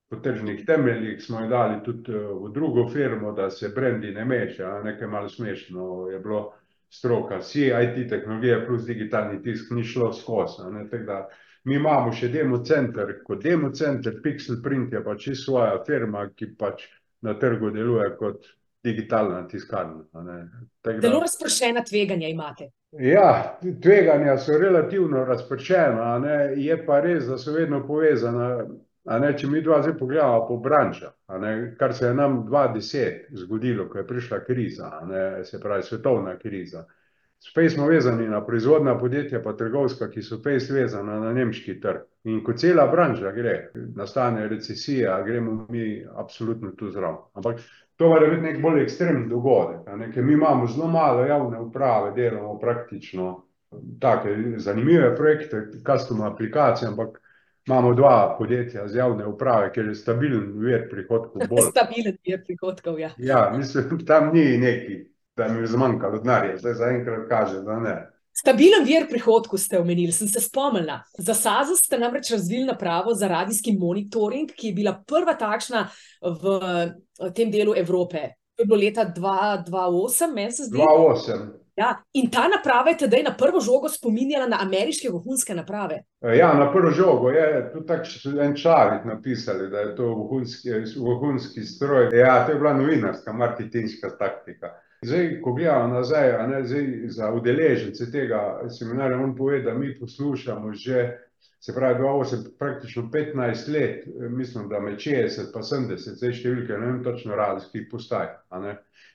po tržnih temeljih, smo jo dali tudi v drugo firmo, da se brendi ne meša, nekaj malo smešno je bilo stroka, vsi IT tehnologije plus digitalni tisk ni šlo skozi. Mi imamo še demo center, kot demo center, Pixel Print je pač svoja firma, ki pač na trgu deluje kot digitalna tiskarna. Zelo razpršena tveganja imate. Ja, tveganja so relativno razpršena, je pa res, da so vedno povezana. Ne, če mi dva zdaj pogledamo po branžah, kar se je nam 2010 zgodilo, ko je prišla kriza, ne, se pravi svetovna kriza. Spet smo vezani na proizvodna podjetja, pa trgovska, ki so spet vezana na nemški trg. In ko cela branža gre, nastane recesija, gremo mi absolutno tu zraven. Ampak to mora biti nek bolj ekstremen dogodek, ker mi imamo zelo malo javne uprave, delamo praktično take zanimive projekte, custom aplikacije, ampak imamo dva podjetja z javne uprave, kjer je stabilen vir prihodkov. Bolj. [LAUGHS] Stabilen vir prihodkov, ja. Ja, mislim, tam ni neki, da mi je zmanjkalo denarja, zdaj zaenkrat kaže, da ne. Stabilen vir prihodkov ste omenili, sem se spomnila. Za SAZO ste namreč razvili napravo za radijski monitoring, ki je bila prva takšna v tem delu Evrope. To je bilo leta 2008, meni se zdi. 2008. Ja, in ta naprava je tedaj na prvo žogo spominjala na ameriške vohunske naprave. Ja, na prvo žogo je tudi tako en čarik napisali, da je to vohunski, vohunski stroj. Ja, to je bila novinarska, marketinška taktika. Zdaj, ko gledamo nazaj, ne zdaj za udeležence tega seminarja, on pove, da mi poslušamo že, se pravi, 2008, praktično 15 let, mislim, da med 60 pa 70, zdaj številke, ne vem točno radijskih postaj,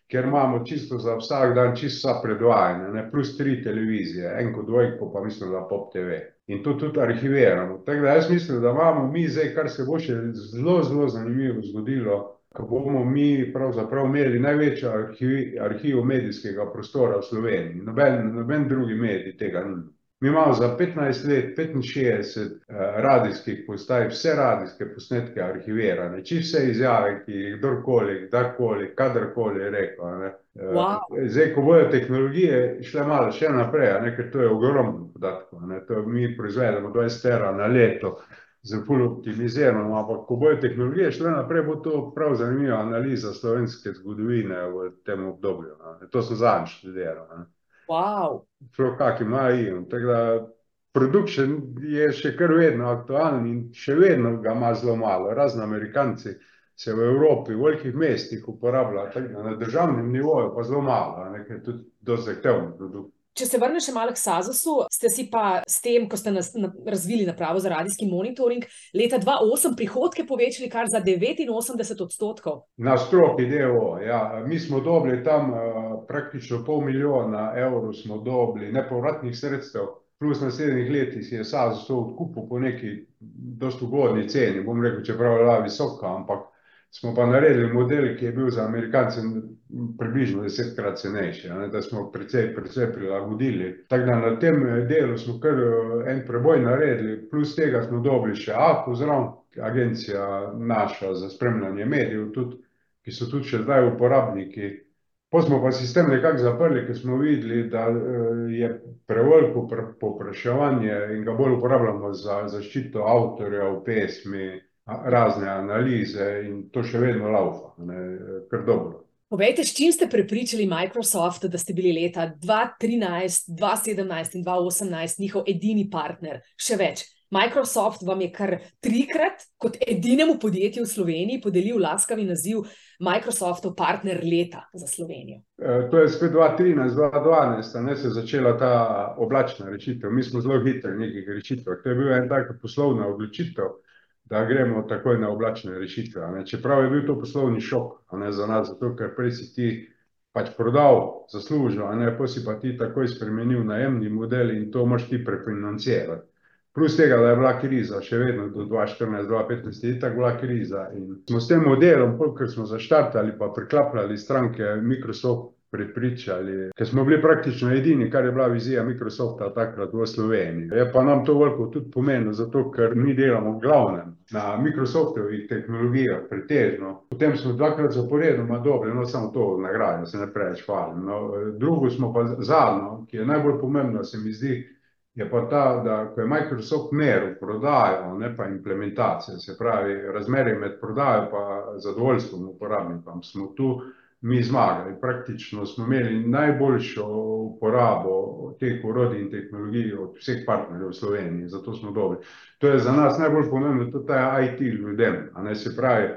ker imamo čisto za vsak dan čisto vsa predvajanja, ne, plus tri televizije, enko, dvojko, pa mislim, da pop TV. In to tudi arhiviramo. Tako da jaz mislim, da imamo mi zdaj, kar se bo še zelo, zelo zanimivo zgodilo, ko bomo mi pravzaprav imeli največjo arhiv, arhiv medijskega prostora v Sloveniji. Noben, noben drugi medij tega nima. Mi imamo za 15 let 65 uh, radijskih postaj, vse radijske posnetke arhivirane, čisto vse izjave, ki jih kdorkoli, kdorkoli, kadarkoli je rekel. Ne. Wow. Zdaj, ko bojo tehnologije šle malo še naprej, ne, ker to je ogromno podatkov, ne, to mi proizvedemo 20 tera na leto, z ful optimizirano, ampak ko bojo tehnologije šle naprej, bo to prav zanimiva analiza slovenske zgodovine v tem obdobju, ne. To sem zadnjič študiral, a ne. Wow. Prav kakim AI-jem, tako da production je še kar vedno aktualen in še vedno ga ima zelo malo, razni Amerikanci se v Evropi, v velikih mestih uporablja, tako na državnem nivoju pa zelo malo, ne, ker je tudi dosti zahteven produkt. Če se vrnem še malo k Sazosu, ste si pa s tem, ko ste nas, na, razvili napravo za radijski monitoring, leta 2008 prihodke povečali kar za 89 odstotkov. Na stroki DO, ja, mi smo dobili tam uh, praktično pol milijona evrov smo dobili nepovratnih sredstev, plus naslednjih letih je Sazos to odkupil po neki dosti ugodni ceni, bom rekel, čeprav je bila visoka, ampak smo pa naredili model, ki je bil za Amerikance približno desetkrat cenejši, ne, da smo precej, precej prilagodili. Tako da na tem delu smo kar en preboj naredili, plus tega smo dobili še APO zraven, agencija naša za spremljanje medijev tudi, ki so tudi še zdaj uporabniki. Pol smo pa sistem nekako zaprli, ker smo videli, da je preveliko povpraševanje in ga bolj uporabljamo za zaščito avtorjev pesmi, razne analize in to še vedno lavfa, ne, kar dobro. Povejte, s čim ste prepričali Microsoft, da ste bili leta dva trinajst, dva sedemnajst in dva osemnajst njihov edini partner? Še več, Microsoft vam je kar trikrat kot edinemu podjetju v Sloveniji podelil laskavi naziv Microsoftov partner leta za Slovenijo. To je spet dva trinajst, dva dvanajst, a ne, se je začela ta oblačna rešitev, mi smo zelo hitri v nekih rešitvah, to je bila ena taka poslovna odločitev, da gremo takoj na oblačne rešitve, čeprav je bil to poslovni šok, ne, za nas, zato ker prej si ti pač prodal, zaslužil, a ne, pol si pa ti takoj spremenil najemni model in to moraš ti prefinancirati. Plus tega, da je bila kriza še vedno do dva štirinajst, dva petnajst je itak bila kriza in smo s tem modelom, ko smo zaštartali pa priklapljali stranke Microsoft prepričali, ker smo bili praktično edini, kar je bila vizija Microsofta takrat v Sloveniji. Je pa nam to veliko tudi pomenilo, zato ker mi delamo v glavnem na Microsoftovih tehnologijah pretežno. Potem smo dvakrat zaporedoma dobili, no, samo to nagrado, se ne preveč hvalim, no, drugo smo pa zadnjo, ki je najbolj pomembna, se mi zdi, je pa ta, da ko je Microsoft meril prodajo, ne pa implementacijo, se pravi razmerje med prodajo pa zadovoljstvom uporabnikom, smo tu mi zmagali, praktično smo imeli najboljšo uporabo teh orodij in tehnologij od vseh partnerjev v Sloveniji, zato smo dobri. To je za nas najbolj pomembno, to je IT ljudem, a ne, se pravi,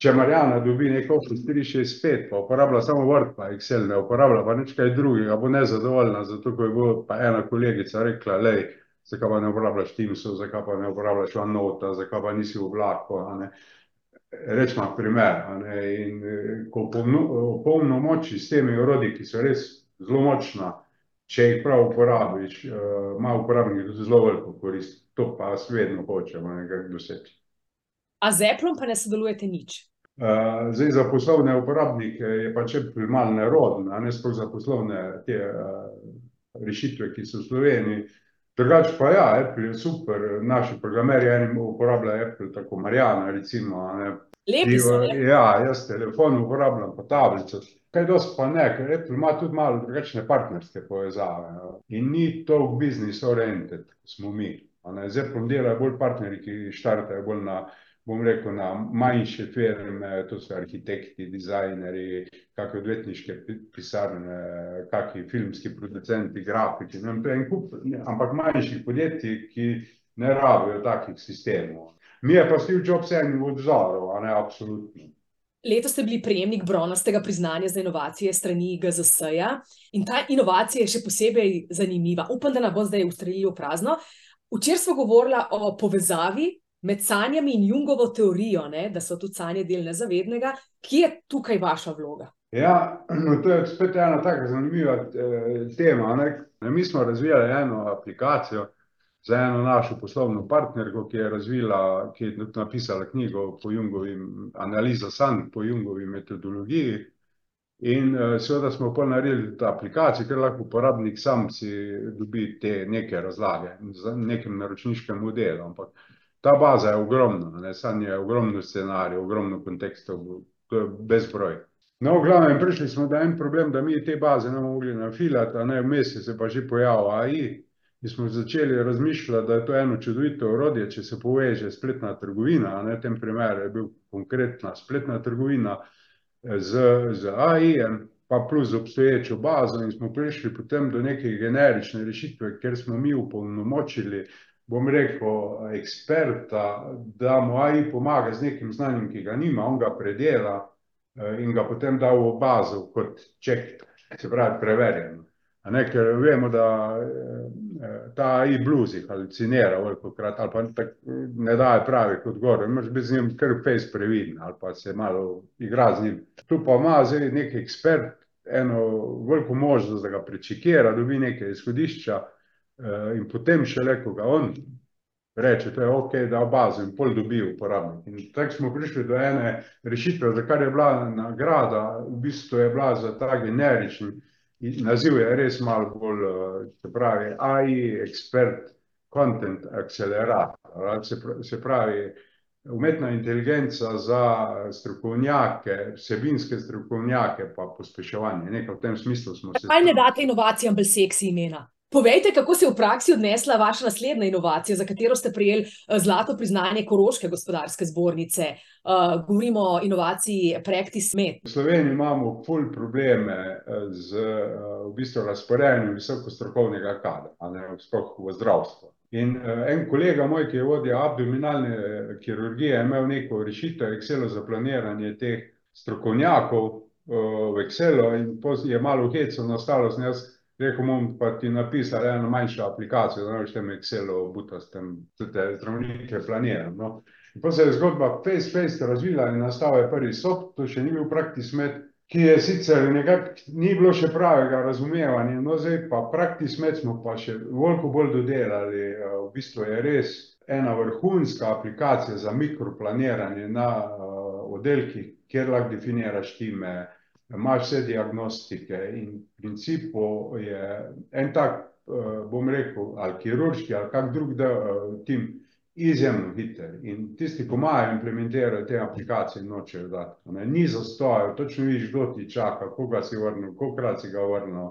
če Marjana dobi neki Office tri šest pet pa uporablja samo Word pa Excel, ne uporablja pa nič kaj drugega, bo nezadovoljna, zato ko ji bo pa ena kolegica rekla: "Glej, zakaj pa ne uporabljaš Teamsov, zakaj pa ne uporabljaš OneNota, zakaj pa nisi v vlaku, a ne." Recimo primer, ne, in ko opolnomoči s temi orodji, ki so res zelo močna, če jih prav uporabiš, ima uporabnik tudi zelo veliko korist, to pa vedno hočemo nekako doseči. A z Applom pa ne sodelujete nič? zdaj za poslovne uporabnike je pač Apple malo neroden, a ne, sploh za poslovne te rešitve, ki so v Sloveniji. Drugače pa ja, Apple je super, naši programerji eni uporabljajo Apple, tako Marjana recimo, ne. Lepi so, ne? Ja, jaz telefon uporabljam pa tablico, kaj dosti pa ne, ker Apple ima tudi malo drugačne partnerske povezave, in ni toliko business oriented, kot smo mi, ne, z Applom delajo bolj partnerji, ki štartajo bolj na, bom rekel, na manjše firme, to so arhitekti, dizajnerji, kake odvetniške pisarne, kaki filmski producenti, grafiki, ne vem, en kup, ampak manjših podjetij, ki ne rabijo takih sistemov. Mi je pa Steve Jobs eden od vzorov, a ne, absolutno. Letos ste bili prejemnik bronastega priznanja za inovacije s strani GZS-ja in ta inovacija je še posebej zanimiva, upam, da ne bo zdaj ustrelilo v prazno. Včeraj sva govorila o povezavi med sanjami in Jungovo teorijo, ne, da so tudi sanje del nezavednega. Kje je tukaj vaša vloga? Ja, to je spet ena taka zanimiva tema, a ne. Mi smo razvijali eno aplikacijo za eno našo poslovno partnerko, ki je razvila, ki je napisala knjigo po Jungovi, Analiza sanj po Jungovi metodologiji. In seveda smo pol naredili to aplikacijo, kjer lahko uporabnik sam si dobi te neke razlage z nekim naročniškim modelom, ampak ta baza je ogromna, ne, sanje je ogromno scenarijev, ogromno kontekstov, bezbroj. No, v glavnem, prišli smo do en problem, da mi te baze ne bomo mogli nafilati, a ne vmes se pa že pojavil AI in smo začeli razmišljati, da je to eno čudovito orodje, če se poveže spletna trgovina, ne v tem primeru je bil konkretna spletna trgovina z, z AI-jem, pa plus obstoječo bazo in smo prišli potem do neke generične rešitve, ker smo mi upolnomočili, bom rekel, eksperta, da mu AI pomaga z nekim znanjem, ki ga nima, on ga predela in ga potem dal v bazo kot ček, se pravi preverjeno. A ne, ker vemo, da ta AI bluzi halucinira velikokrat ali pa ne daje pravih odgovorov, moraš biti z njim kar fejst previden ali pa se malo igra z njim. Tu pa ima zdaj neki ekspert eno veliko možnost, da ga prečekira, dobi neke izhodišča in potem šele, ko ga on reče, to je okej, da v bazo in pol dobi uporabnik. In tako smo prišli do ene rešitve, za kar je bila nagrada, v bistvu je bila za ta generični naziv je res malo bolj, se pravi AI Expert Content Accelerator, se pravi umetna inteligenca za strokovnjake, vsebinske strokovnjake pa pospeševanje, nekaj v tem smislu smo se. Zakaj ne date inovacijam bolj seksi imena? Povejte, kako se je v praksi odnesla vaša naslednja inovacija, za katero ste prejeli zlato priznanje Koroške gospodarske zbornice. govorimo o inovaciji Practismed. V Sloveniji imamo ful probleme z v bistvu razporejanjem visoko strokovnega kadra, a ne, sploh v zdravstvu. In en kolega moj, ki je vodja abdominalne kirurgije, je imel neko rešitev v Excelu za planiranje teh strokovnjakov v Excelu in pol je malo heca nastalo, sem jaz rekel: "Bom pa ti napisal eno manjšo aplikacijo, da v tem Excelu butast tam te zdravnike planiral, no." In pol se je zgodba fejst, fejst razvila in nastal je prvi soft, to še ni bil Practismed, ki je sicer nekako, ni bilo še pravega razumevanja, no, zdaj pa Practismed smo pa še veliko bolj dodelali, v bistvu je res ena vrhunska aplikacija za mikroplaniranje na oddelkih, kjer lahko definiraš time, imaš vse diagnostike in v principu je en tak, bom rekel, ali kirurški ali kak drug tim izjemno hiter. In tisti, ki imajo implementirali te aplikacije, nočejo dati, ne, ni zastojev, točno vidiš, kdo ti čaka, koga si vrnil, kolikokrat si ga vrnil.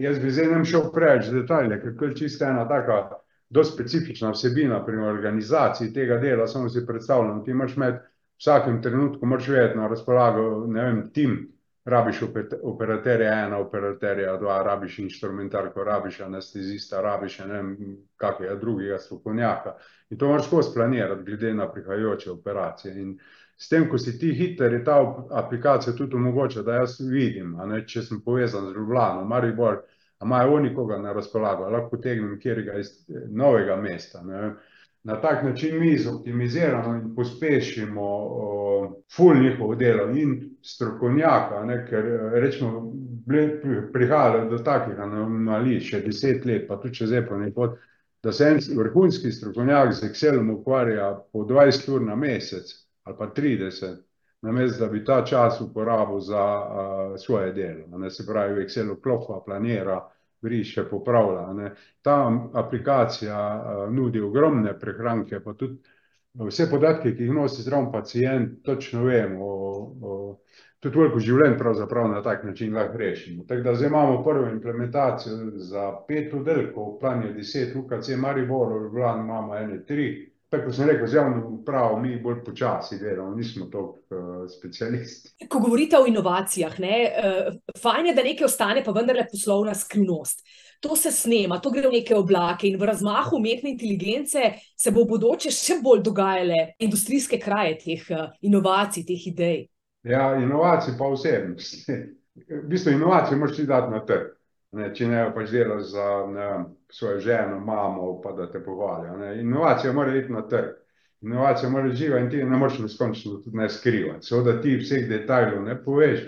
Jaz bi zdaj ne bom šel preveč v detajle, ker je čisto ena taka dosti specifična vsebina pri organizaciji tega dela, samo si predstavljam, ti imeti v vsakem trenutku moraš vedeti na razpolago, ne vem, tim, rabiš operaterja ena, operaterja dva, rabiš inštrumentarko, rabiš anestezista, rabiš, ne vem, kakega drugega strokovnjaka. In to moraš skozi planirati glede na prihajajoče operacije in s tem, ko si ti hiter, je ta aplikacija tudi omogoča, da jaz vidim, ne, če sem povezan z Ljubljano, Maribor, a imajo oni koga na razpolago, lahko potegnem katerega iz Novega mesta, ne vem. Na tak način mi zoptimiziramo in pospešimo ful njihovo delo in strokovnjaka, a ne, ker recimo prihajalo je do takih anomalij še deset let, pa tudi čez Apple pot, da se en vrhunski strokovnjak z Excelom ukvarja po dvajset ur na mesec ali pa trideset, namesto da bi ta čas uporabil za svoje delo, a ne, se pravi v Excelu klofa, planira, briše, popravlja, a ne. Ta aplikacija nudi ogromne prihranke pa tudi vse podatke, ki jih nosi zraven pacient, točno vemo tudi veliko življenj pravzaprav na tak način lahko rešimo. Tako da zdaj imamo prvo implementacijo za pet oddelkov, plan je deset, UKC Maribor, v Ljubljani imamo ene tri. Tako kot sem rekel, z javno upravo mi bolj počasi delamo, nismo toliko specialisti. Ko govorite o inovacijah, ne, fajn je, da nekaj ostane pa vendarle poslovna skrivnost. To se snema, to gre v neke oblake in v razmahu umetne inteligence se bo v bodoče še bolj dogajale industrijske kraje teh inovacij, teh idej. Ja, inovacij pa osebnost. V bistvu inovacijo moraš ti dati na trg, ne, če ne pač delaš za, ne svojo ženo, mamo pa da te pohvalijo, inovacija mora iti na trg. Inovacija mora živa in ti ne moreš neskončno tudi ne skrivati, seveda ti vseh detajlov ne poveš,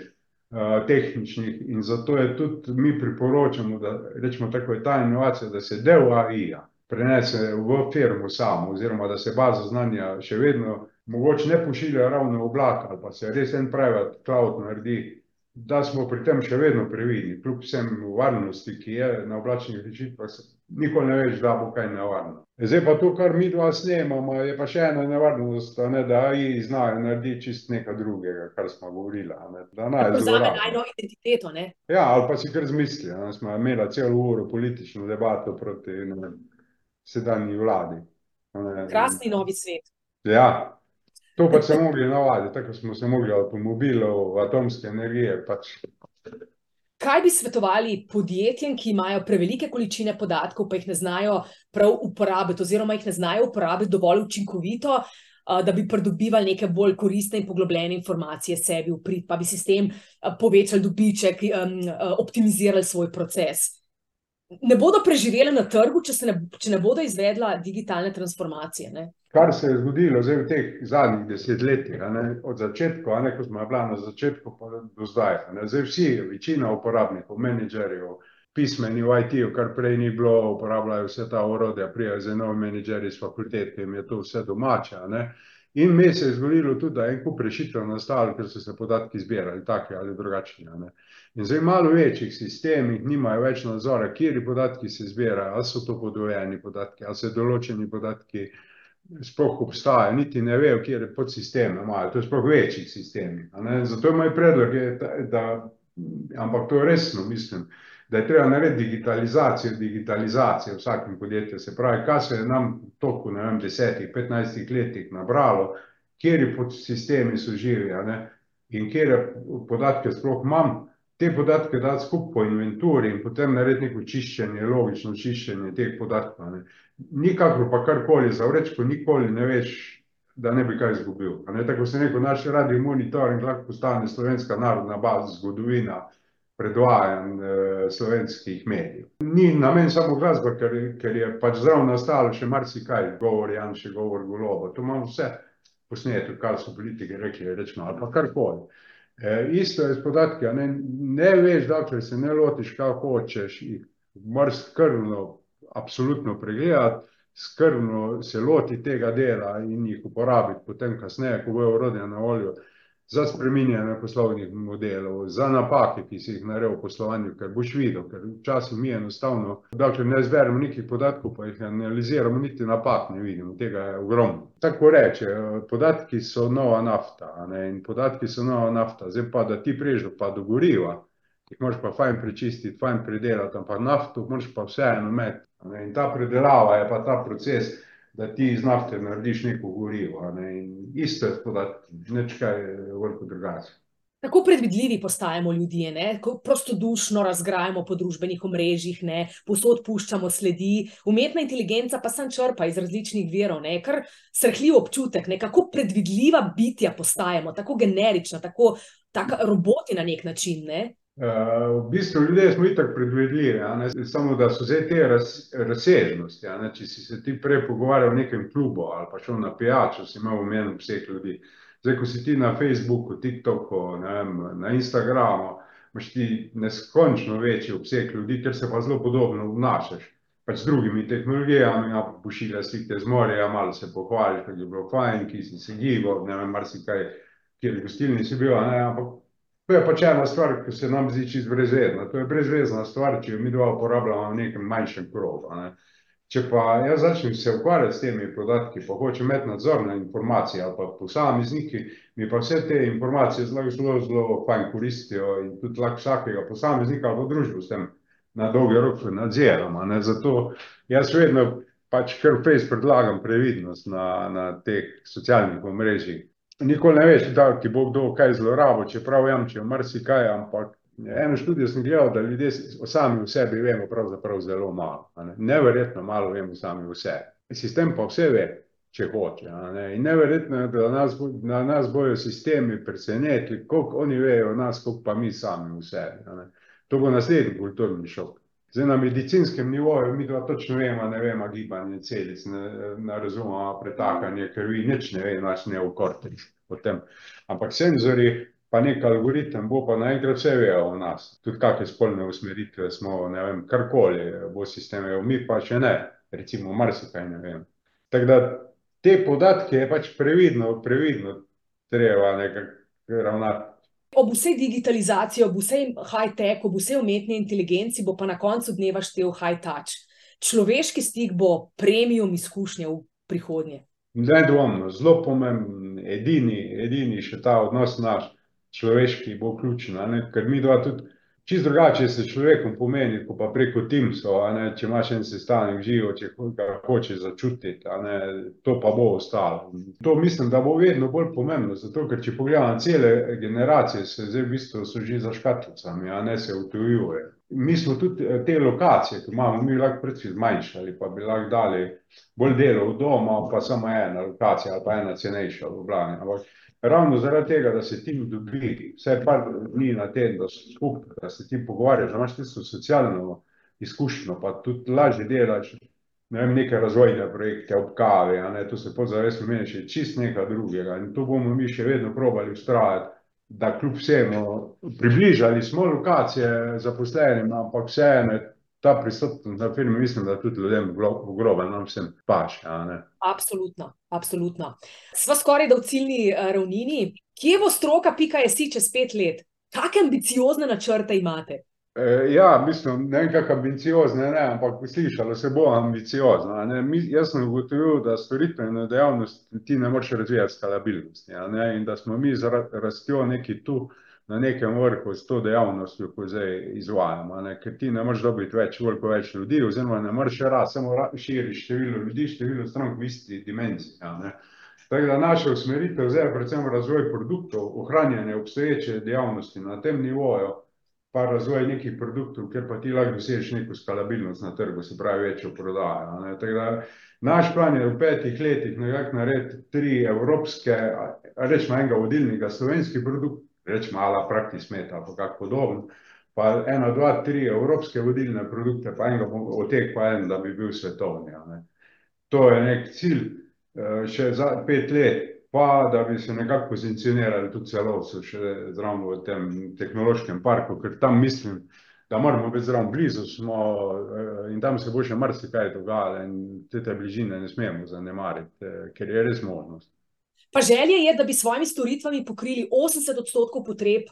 tehničnih, in zato je tudi, mi priporočamo, da recimo tako, ko je ta inovacija, da se del AI-ja prenese v firmo samo oziroma da se baza znanja še vedno mogoče ne pošilja ravno v oblak ali pa se res en private cloud naredi, da smo pri tem še vedno previdni, kljub vsem varnosti, ki je na oblačnih rešitvah, nikoli ne veš, da bo kaj nevarno. Zdaj pa to, kar mi dva snemamo, je pa še ena nevarnost, ne, da AI znajo narediti čist nekaj drugega, kar smo govorili. Da naj Vzame najno identiteto, ne? Ja, ali pa si kar zmisli. Ne, smo imeli celo uro politično debato proti ne, sedanji vladi. Ne, Krasni novi svet. Ja, to pa se mogli navaditi, tako smo se mogli avtomobilov, atomske energije pač Kaj bi svetovali podjetjem, ki imajo prevelike količine podatkov, pa jih ne znajo prav uporabiti, oziroma jih ne znajo uporabiti dovolj učinkovito, da bi pridobivali neke bolj koristne in poglobljene informacije sebi v prid, pa bi si s tem povečali dobiček, optimizirali svoj proces? Ne bodo preživeli na trgu, če, ne, če ne bodo izvedla digitalne transformacije. Ne? kar se je zgodilo zdaj v teh zadnjih desetletjih, ne, od začetka, ne, ko smo bila na začetku, pa do zdaj. Ne, zdaj vsi, večina uporabnikov, menedžerjev, pismeni v IT-ju, kar prej ni bilo, uporabljajo vse ta orodja, prijajo zdaj novi menedžerji iz fakultet, ki jim je to vse domače. Ne. In me se je zgodilo tudi, da je en kup rešitev nastalo, ker so se podatki zbirali, taki ali drugačni. Ne. In zdaj v malo večjih sistemih nimajo več nadzora, kateri podatki se zbirajo, ali so to podvojeni podatki, ali se določeni podatki sploh obstajajo, niti ne vejo, kjer podsisteme imajo, to je sploh večjih sistemih. Zato je moj predlog, je, da, ampak to resno mislim, da je treba narediti digitalizacijo, digitalizacijo v vsakem podjetju. Se pravi, kaj se je nam v toku, ne vem, desetih, petnajstih letih nabralo, kateri podsistemi so živi, ne, in katere podatke sploh imam, te podatke dati skupaj po inventuri in potem narediti neko čiščenje, logično čiščenje teh podatkov. Nikakor pa karkoli zavreči, ko nikoli ne veš, da ne bi kaj izgubil. Tako sem rekel, naš radio monitoring lahko postane Slovenska narodna baza, zgodovina predvajanj slovenskih medijev. Ni namen samo glasba, ker, ker je pač zraven nastalo še marsikaj, govor Janše, govor Goloba, to imamo vse posneto, kar so politiki rekli, recimo, ali pa karkoli. isto je s podatki, ne, ne veš, dokler se ne lotiš, kaj hočeš, jih moraš skrbno absolutno pregledati, skrbno se lotiti tega dela in jih uporabiti potem kasneje, ko bojo orodja na voljo za spreminjanje poslovnih modelov, za napake, ki si jih naredil v poslovanju, ker boš videl, ker včasih mi enostavno, dokler ne zberemo nekih podatkov, pa jih analiziramo, niti napak ne vidimo, tega je ogromno. Tako rečejo, podatki so nova nafta, ne, in podatki so nova nafta, zdaj pa, da ti prideš pa do goriva, jih moraš pa fajn prečistiti, fajn predelati, ampak nafto moraš pa vseeno imeti, in ta predelava je pa ta proces, da ti iz nafte narediš neko gorivo, ne, in isto je s podatki, nič kaj veliko drugače. Kako predvidljivi postajamo ljudje, ne, ko prostodušno razgrajamo po družbenih omrežjih, ne, povsod puščamo sledi, umetna inteligenca pa samo črpa iz različnih virov, ne, kar srhljiv občutek, ne, kako predvidljiva bitja postajamo, tako generična, tako, roboti na neki način, ne. V bistvu ljudje smo itak predvidljivi, samo da so zdaj te razsežnosti, a ne, če si se ti prej pogovarjal v nekem klubu ali pa šel na pijačo, si imel omejen obseg ljudi. Zdaj, ko si ti na Facebooku, TikToku, vem, na Instagramu, imaš ti neskončno večji obseg ljudi, ker se pa zelo podobno obnašaš. Pač z drugimi tehnologijami, ja, pošiljaš slike z morja, malo se pohvališ, kako je bilo fajn, kje si se gibal, ne vem, marsikaj, v kateri gostilni si bil, ne, ampak to je pač ena stvar, ki se nam zdi čisto brezvezna, to je brezvezna stvar, če jo midva uporabljava v nekem manjšem krogu, ne. Če pa jaz začnem se ukvarjati s temi podatki, pa hočem imeti nadzor nad informacije ali pa posamezniki, mi pa vse te informacije zelo, zelo, zelo fajn koristijo in tudi lahko vsakega posameznika ali pa družbo s tem na dolgi rok nadziram, a ne, zato jaz vedno pač kar fejst predlagam previdnost na, na teh socialnih omrežjih. Nikoli ne veš, kdaj ti bo kdo kaj zlorabil, čeprav jamčijo marsikaj, ampak eno študijo sem gledal, da ljudje sami o sebi vemo pravzaprav zelo malo, ne, neverjetno malo vemo sami o sebi. Sistem pa vse ve, če hoče, ne, in neverjetno je, da nas da nas bojo sistemi presenetili, koliko oni vejo o nas, koliko pa mi sami o sebi. To bo naslednji kulturni šok. Zdaj na medicinskem nivoju midva točno veva, ne veva gibanje celic, ne, ne razumeva pretakanje krvi, nič ne ve naš neokorteks o tem. Ampak senzorji pa neki algoritem bo pa naenkrat vse vedel o nas, tudi kake spolne usmeritve smo, ne vem, karkoli bo sistem vedel, mi pa še ne, recimo marsikaj ne vemo. Tako da te podatke je pač previdno, previdno treba nekako ravnati. Ob vsej digitalizaciji, ob vsej high-tech, ob vsej umetni inteligenci, bo pa na koncu dneva štel high-touch. Človeški stik bo premium izkušnja v prihodnje. Nedvomno, zelo pomemben, edini, edini še ta odnos naš, človeški, bo ključen. Ker mi dva tudi čisto drugače se človekom pomeni, ko pa preko Teamsov, če imaš en sestanek živo, če ga hočeš začutiti, to pa bo ostalo. To mislim, da bo vedno bolj pomembno, zato ker če pogledam cele generacije, se zdaj v bistvu so že za škatlicami, a ne se utujuje. Mi smo tudi te lokacije, ki imamo, mi lahko predvsem zmanjšali, pa bi lahko dali bolj delo v doma, pa samo ena lokacija ali pa ena cenejša v Ljubljani. Ampak ravno zaradi tega, da se tim dobi, vsaj par dni na teden, da so skupaj, da se ti pogovarjaš, da imaš tisto socialno izkušnjo, pa tudi lažje delaš, ne vem, neke razvojne projekte ob kavi, ne, to se podzavestno meni še čist nekaj drugega in to bomo mi še vedno probali ustrajati, da kljub vsemu približali smo lokacije zaposlenim, ampak vseeno ta prisotnost na filmu, mislim, da tudi ljudem v groben nam vsem paše. Absolutno, absolutno. Sva skoraj da v ciljni ravnini. Kje bo stroka.si čez pet let? Kake ambiciozne načrte imate? Ja, mislim, ne vem, kako ambiciozne, ne, ampak slišalo se bo ambiciozno, ne. Mi, jaz sem ugotovil, da storitveno dejavnost ti ne moreš razvijati skalabilnosti, ne, in da smo mi z rastjo nekaj tu na nekem vrhu s to dejavnostjo, ko zdaj izvajamo, ne, ker ti ne moreš dobiti več, veliko več ljudi oziroma ne moreš rasti, samo širiš število ljudi, število strank v isti dimenziji. Tako da naša usmeritev zdaj je predvsem razvoj produktov, ohranjanje obstoječe dejavnosti na tem nivoju pa razvoj nekih produktov, kjer pa ti lahko dosežeš neko skalabilnost na trgu, se pravi večjo prodajo, da naš plan je v petih letih nekako narediti tri evropske, recimo enega vodilnega slovenski produkt, recimo a la Praktismet ali pa kak podoben, pa ena, dva, tri evropske vodilne produkte, pa enega od teh pa en, da bi bil svetovni. To je neki cilj, še za pet let, pa da bi se nekako pozicionirali tudi celo še zraven v tem tehnološkem parku, ker tam mislim, da moramo biti zraven, blizu smo, in tam se bo še marsikaj dogajalo in te bližine ne smemo zanemariti, ker je res možnost. Pa želja je, da bi s svojimi storitvami pokrili osemdeset odstotkov potreb,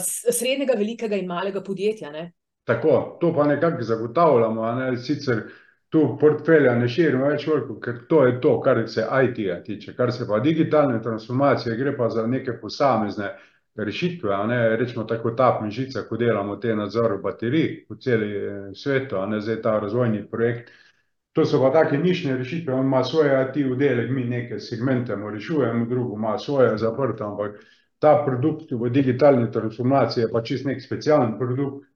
srednjega, velikega in malega podjetja, ne? Tako, to pa nekako zagotavljamo, ne, sicer tu portfelja ne širimo več toliko, ker to je to, kar se IT-ja tiče, kar se pa digitalne transformacije, gre pa za neke posamezne rešitve, ne, recimo tako ta mišica, ko delamo te nadzor baterij po celi svetu, a ne, zdaj ta razvojni projekt. To so pa take nišne rešitve, on ima svoj IT-oddelek, mi neke segmente mu rešujemo, drugo ima svoje zaprto, ampak ta produkt v digitalni transformaciji je pa čisto neki specialen produkt,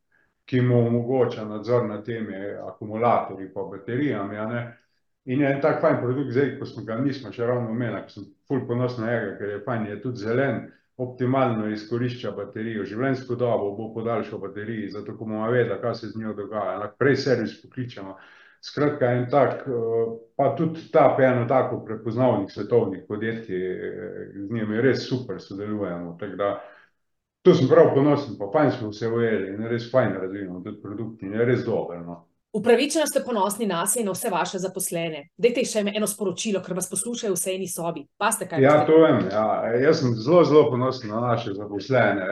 ki mu omogoča nadzor nad temi akumulatorji pa baterijami. In je en tak fajn produkt zdaj, ko smo ga, nismo še ravno omenili, ko sem ful ponosen na njega, ker je fajn, je tudi zelen, optimalno izkorišča baterijo, življenjsko dobo bo podaljšal bateriji, zato ko bomo vedeli, kaj se z njo dogaja, lahko prej servis pokličemo. Skratka, en tak, pa tudi ta pa eno tako prepoznavnih svetovnih podjetij, z njimi res super sodelujemo, tako da to sem prav ponosen, pa fajn smo se ujeli in res fajn razvijamo tudi produkt in je res dober, no. Upravičeno ste ponosni nase in na vse vaše zaposlene. Dajte še eno sporočilo, ker vas poslušajo v vsaj eni sobi. Pazite, kaj Ja, to vem, ja, jaz sem zelo, zelo ponosen na naše zaposlene,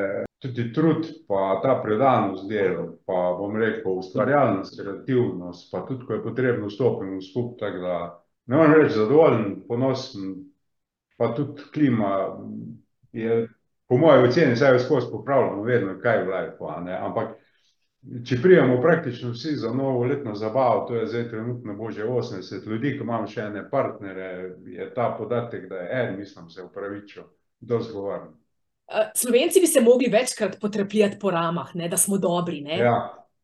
tudi trud pa ta predanost delu, pa bom rekel ustvarjalnost, kreativnost, pa tudi, ko je potrebno, stopimo skupaj, tako da ne morem reči zadovoljen, ponosen, pa tudi klima je po moji oceni, saj jo skozi popravljamo vedno, kaj v a ne, ampak če pridemo praktično vsi za novoletno zabavo, to je zdaj trenutno bo že osemdeset ljudi, ke imam še ene partnerje, je ta podatek, da je en, mislim, se opravičil, dosti govori. Slovenci bi se mogli večkrat potrepljati po ramah, ne, da smo dobri, ne. Ja.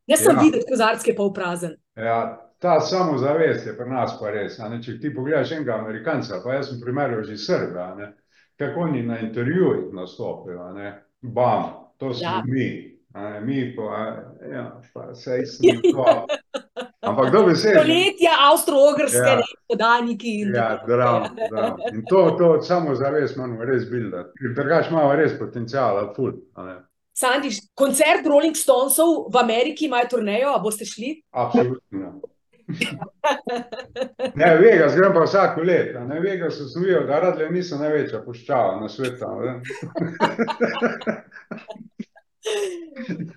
Ne samo videti, kozarec, ki je polprazen. Ja, ta samozavest je pri nas pa res, ne, če ti pogledaš enega Amerikanca, pa jaz sem primerjal že Srbe, a ne, kako oni na intervjujih nastopajo, a ne, to smo mi, a ne, mi pa, ja, pa saj smo to. Ampak dobesedno. Stoletja Avstro-Ogrske, ne, podaniki in Ja, bravo, bravo. In to, to samozavest moramo res bildati, ker drugače imamo res potenciala ful, a ne. Sandi, koncert Rolling Stonesov v Ameriki, imajo turnejo, a boste šli? Absolutno. Ne, Vegas grem pa vsako leto. Ne, Vegas sem videl, da radle niso največja puščava na svetu. [LAUGHS]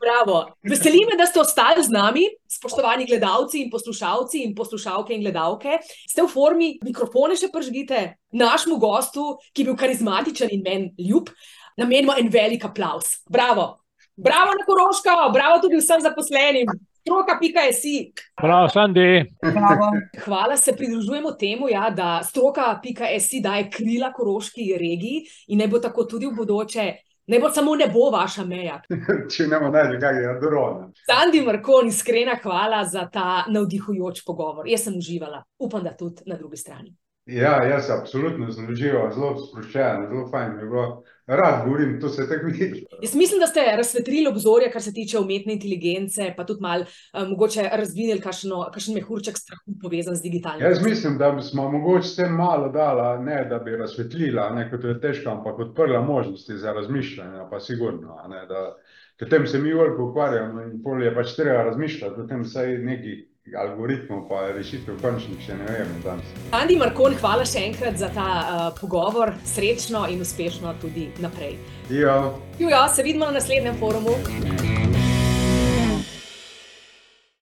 Bravo. Veseli me, da ste ostali z nami, spoštovani gledalci in poslušalci in poslušalke in gledalke. Ste v formi, mikrofone še pržgite, našemu gostu, ki je bil karizmatičen in meni ljub, namenimo en velik aplaus. Bravo. Bravo na Koroško, bravo tudi vsem zaposlenim. Stroka.si. Prav, Sandi. Hvala, se pridružujemo temu, ja, da stroka.si daje krila koroški regiji in naj bo tako tudi v bodoče. Ne bo samo nebo vaša meja. [LAUGHS] Če ne bomo najti kakega drona. Sandi Markon, iskrena hvala za ta navdihujoč pogovor. Jaz sem uživala, upam, da tudi na drugi strani. Ja, jaz absolutno sem užival, zelo sproščen, zelo fajn je bilo. Rad govorim, to se tako vidi. Jaz mislim, da ste razsvetlili obzorje, kar se tiče umetne inteligence, pa tudi malo um, mogoče razvinili kakšno, kakšen mehurček strahu povezan z digitalnim. Jaz mislim, da smo mogoče s tem malo dala, ne da bi razsvetlila, ne kot je težko, ampak odprla možnosti za razmišljanje, pa sigurno. Ne, da, ker tem se mi veliko ukvarjamo in pol je pač treba razmišljati o tem, saj neki algoritmov pa rešitev končnih še ne vemo danes. Andi Markon, hvala še enkrat za ta uh, pogovor, srečno in uspešno tudi naprej. Ja. Jujo, se vidimo na naslednjem forumu.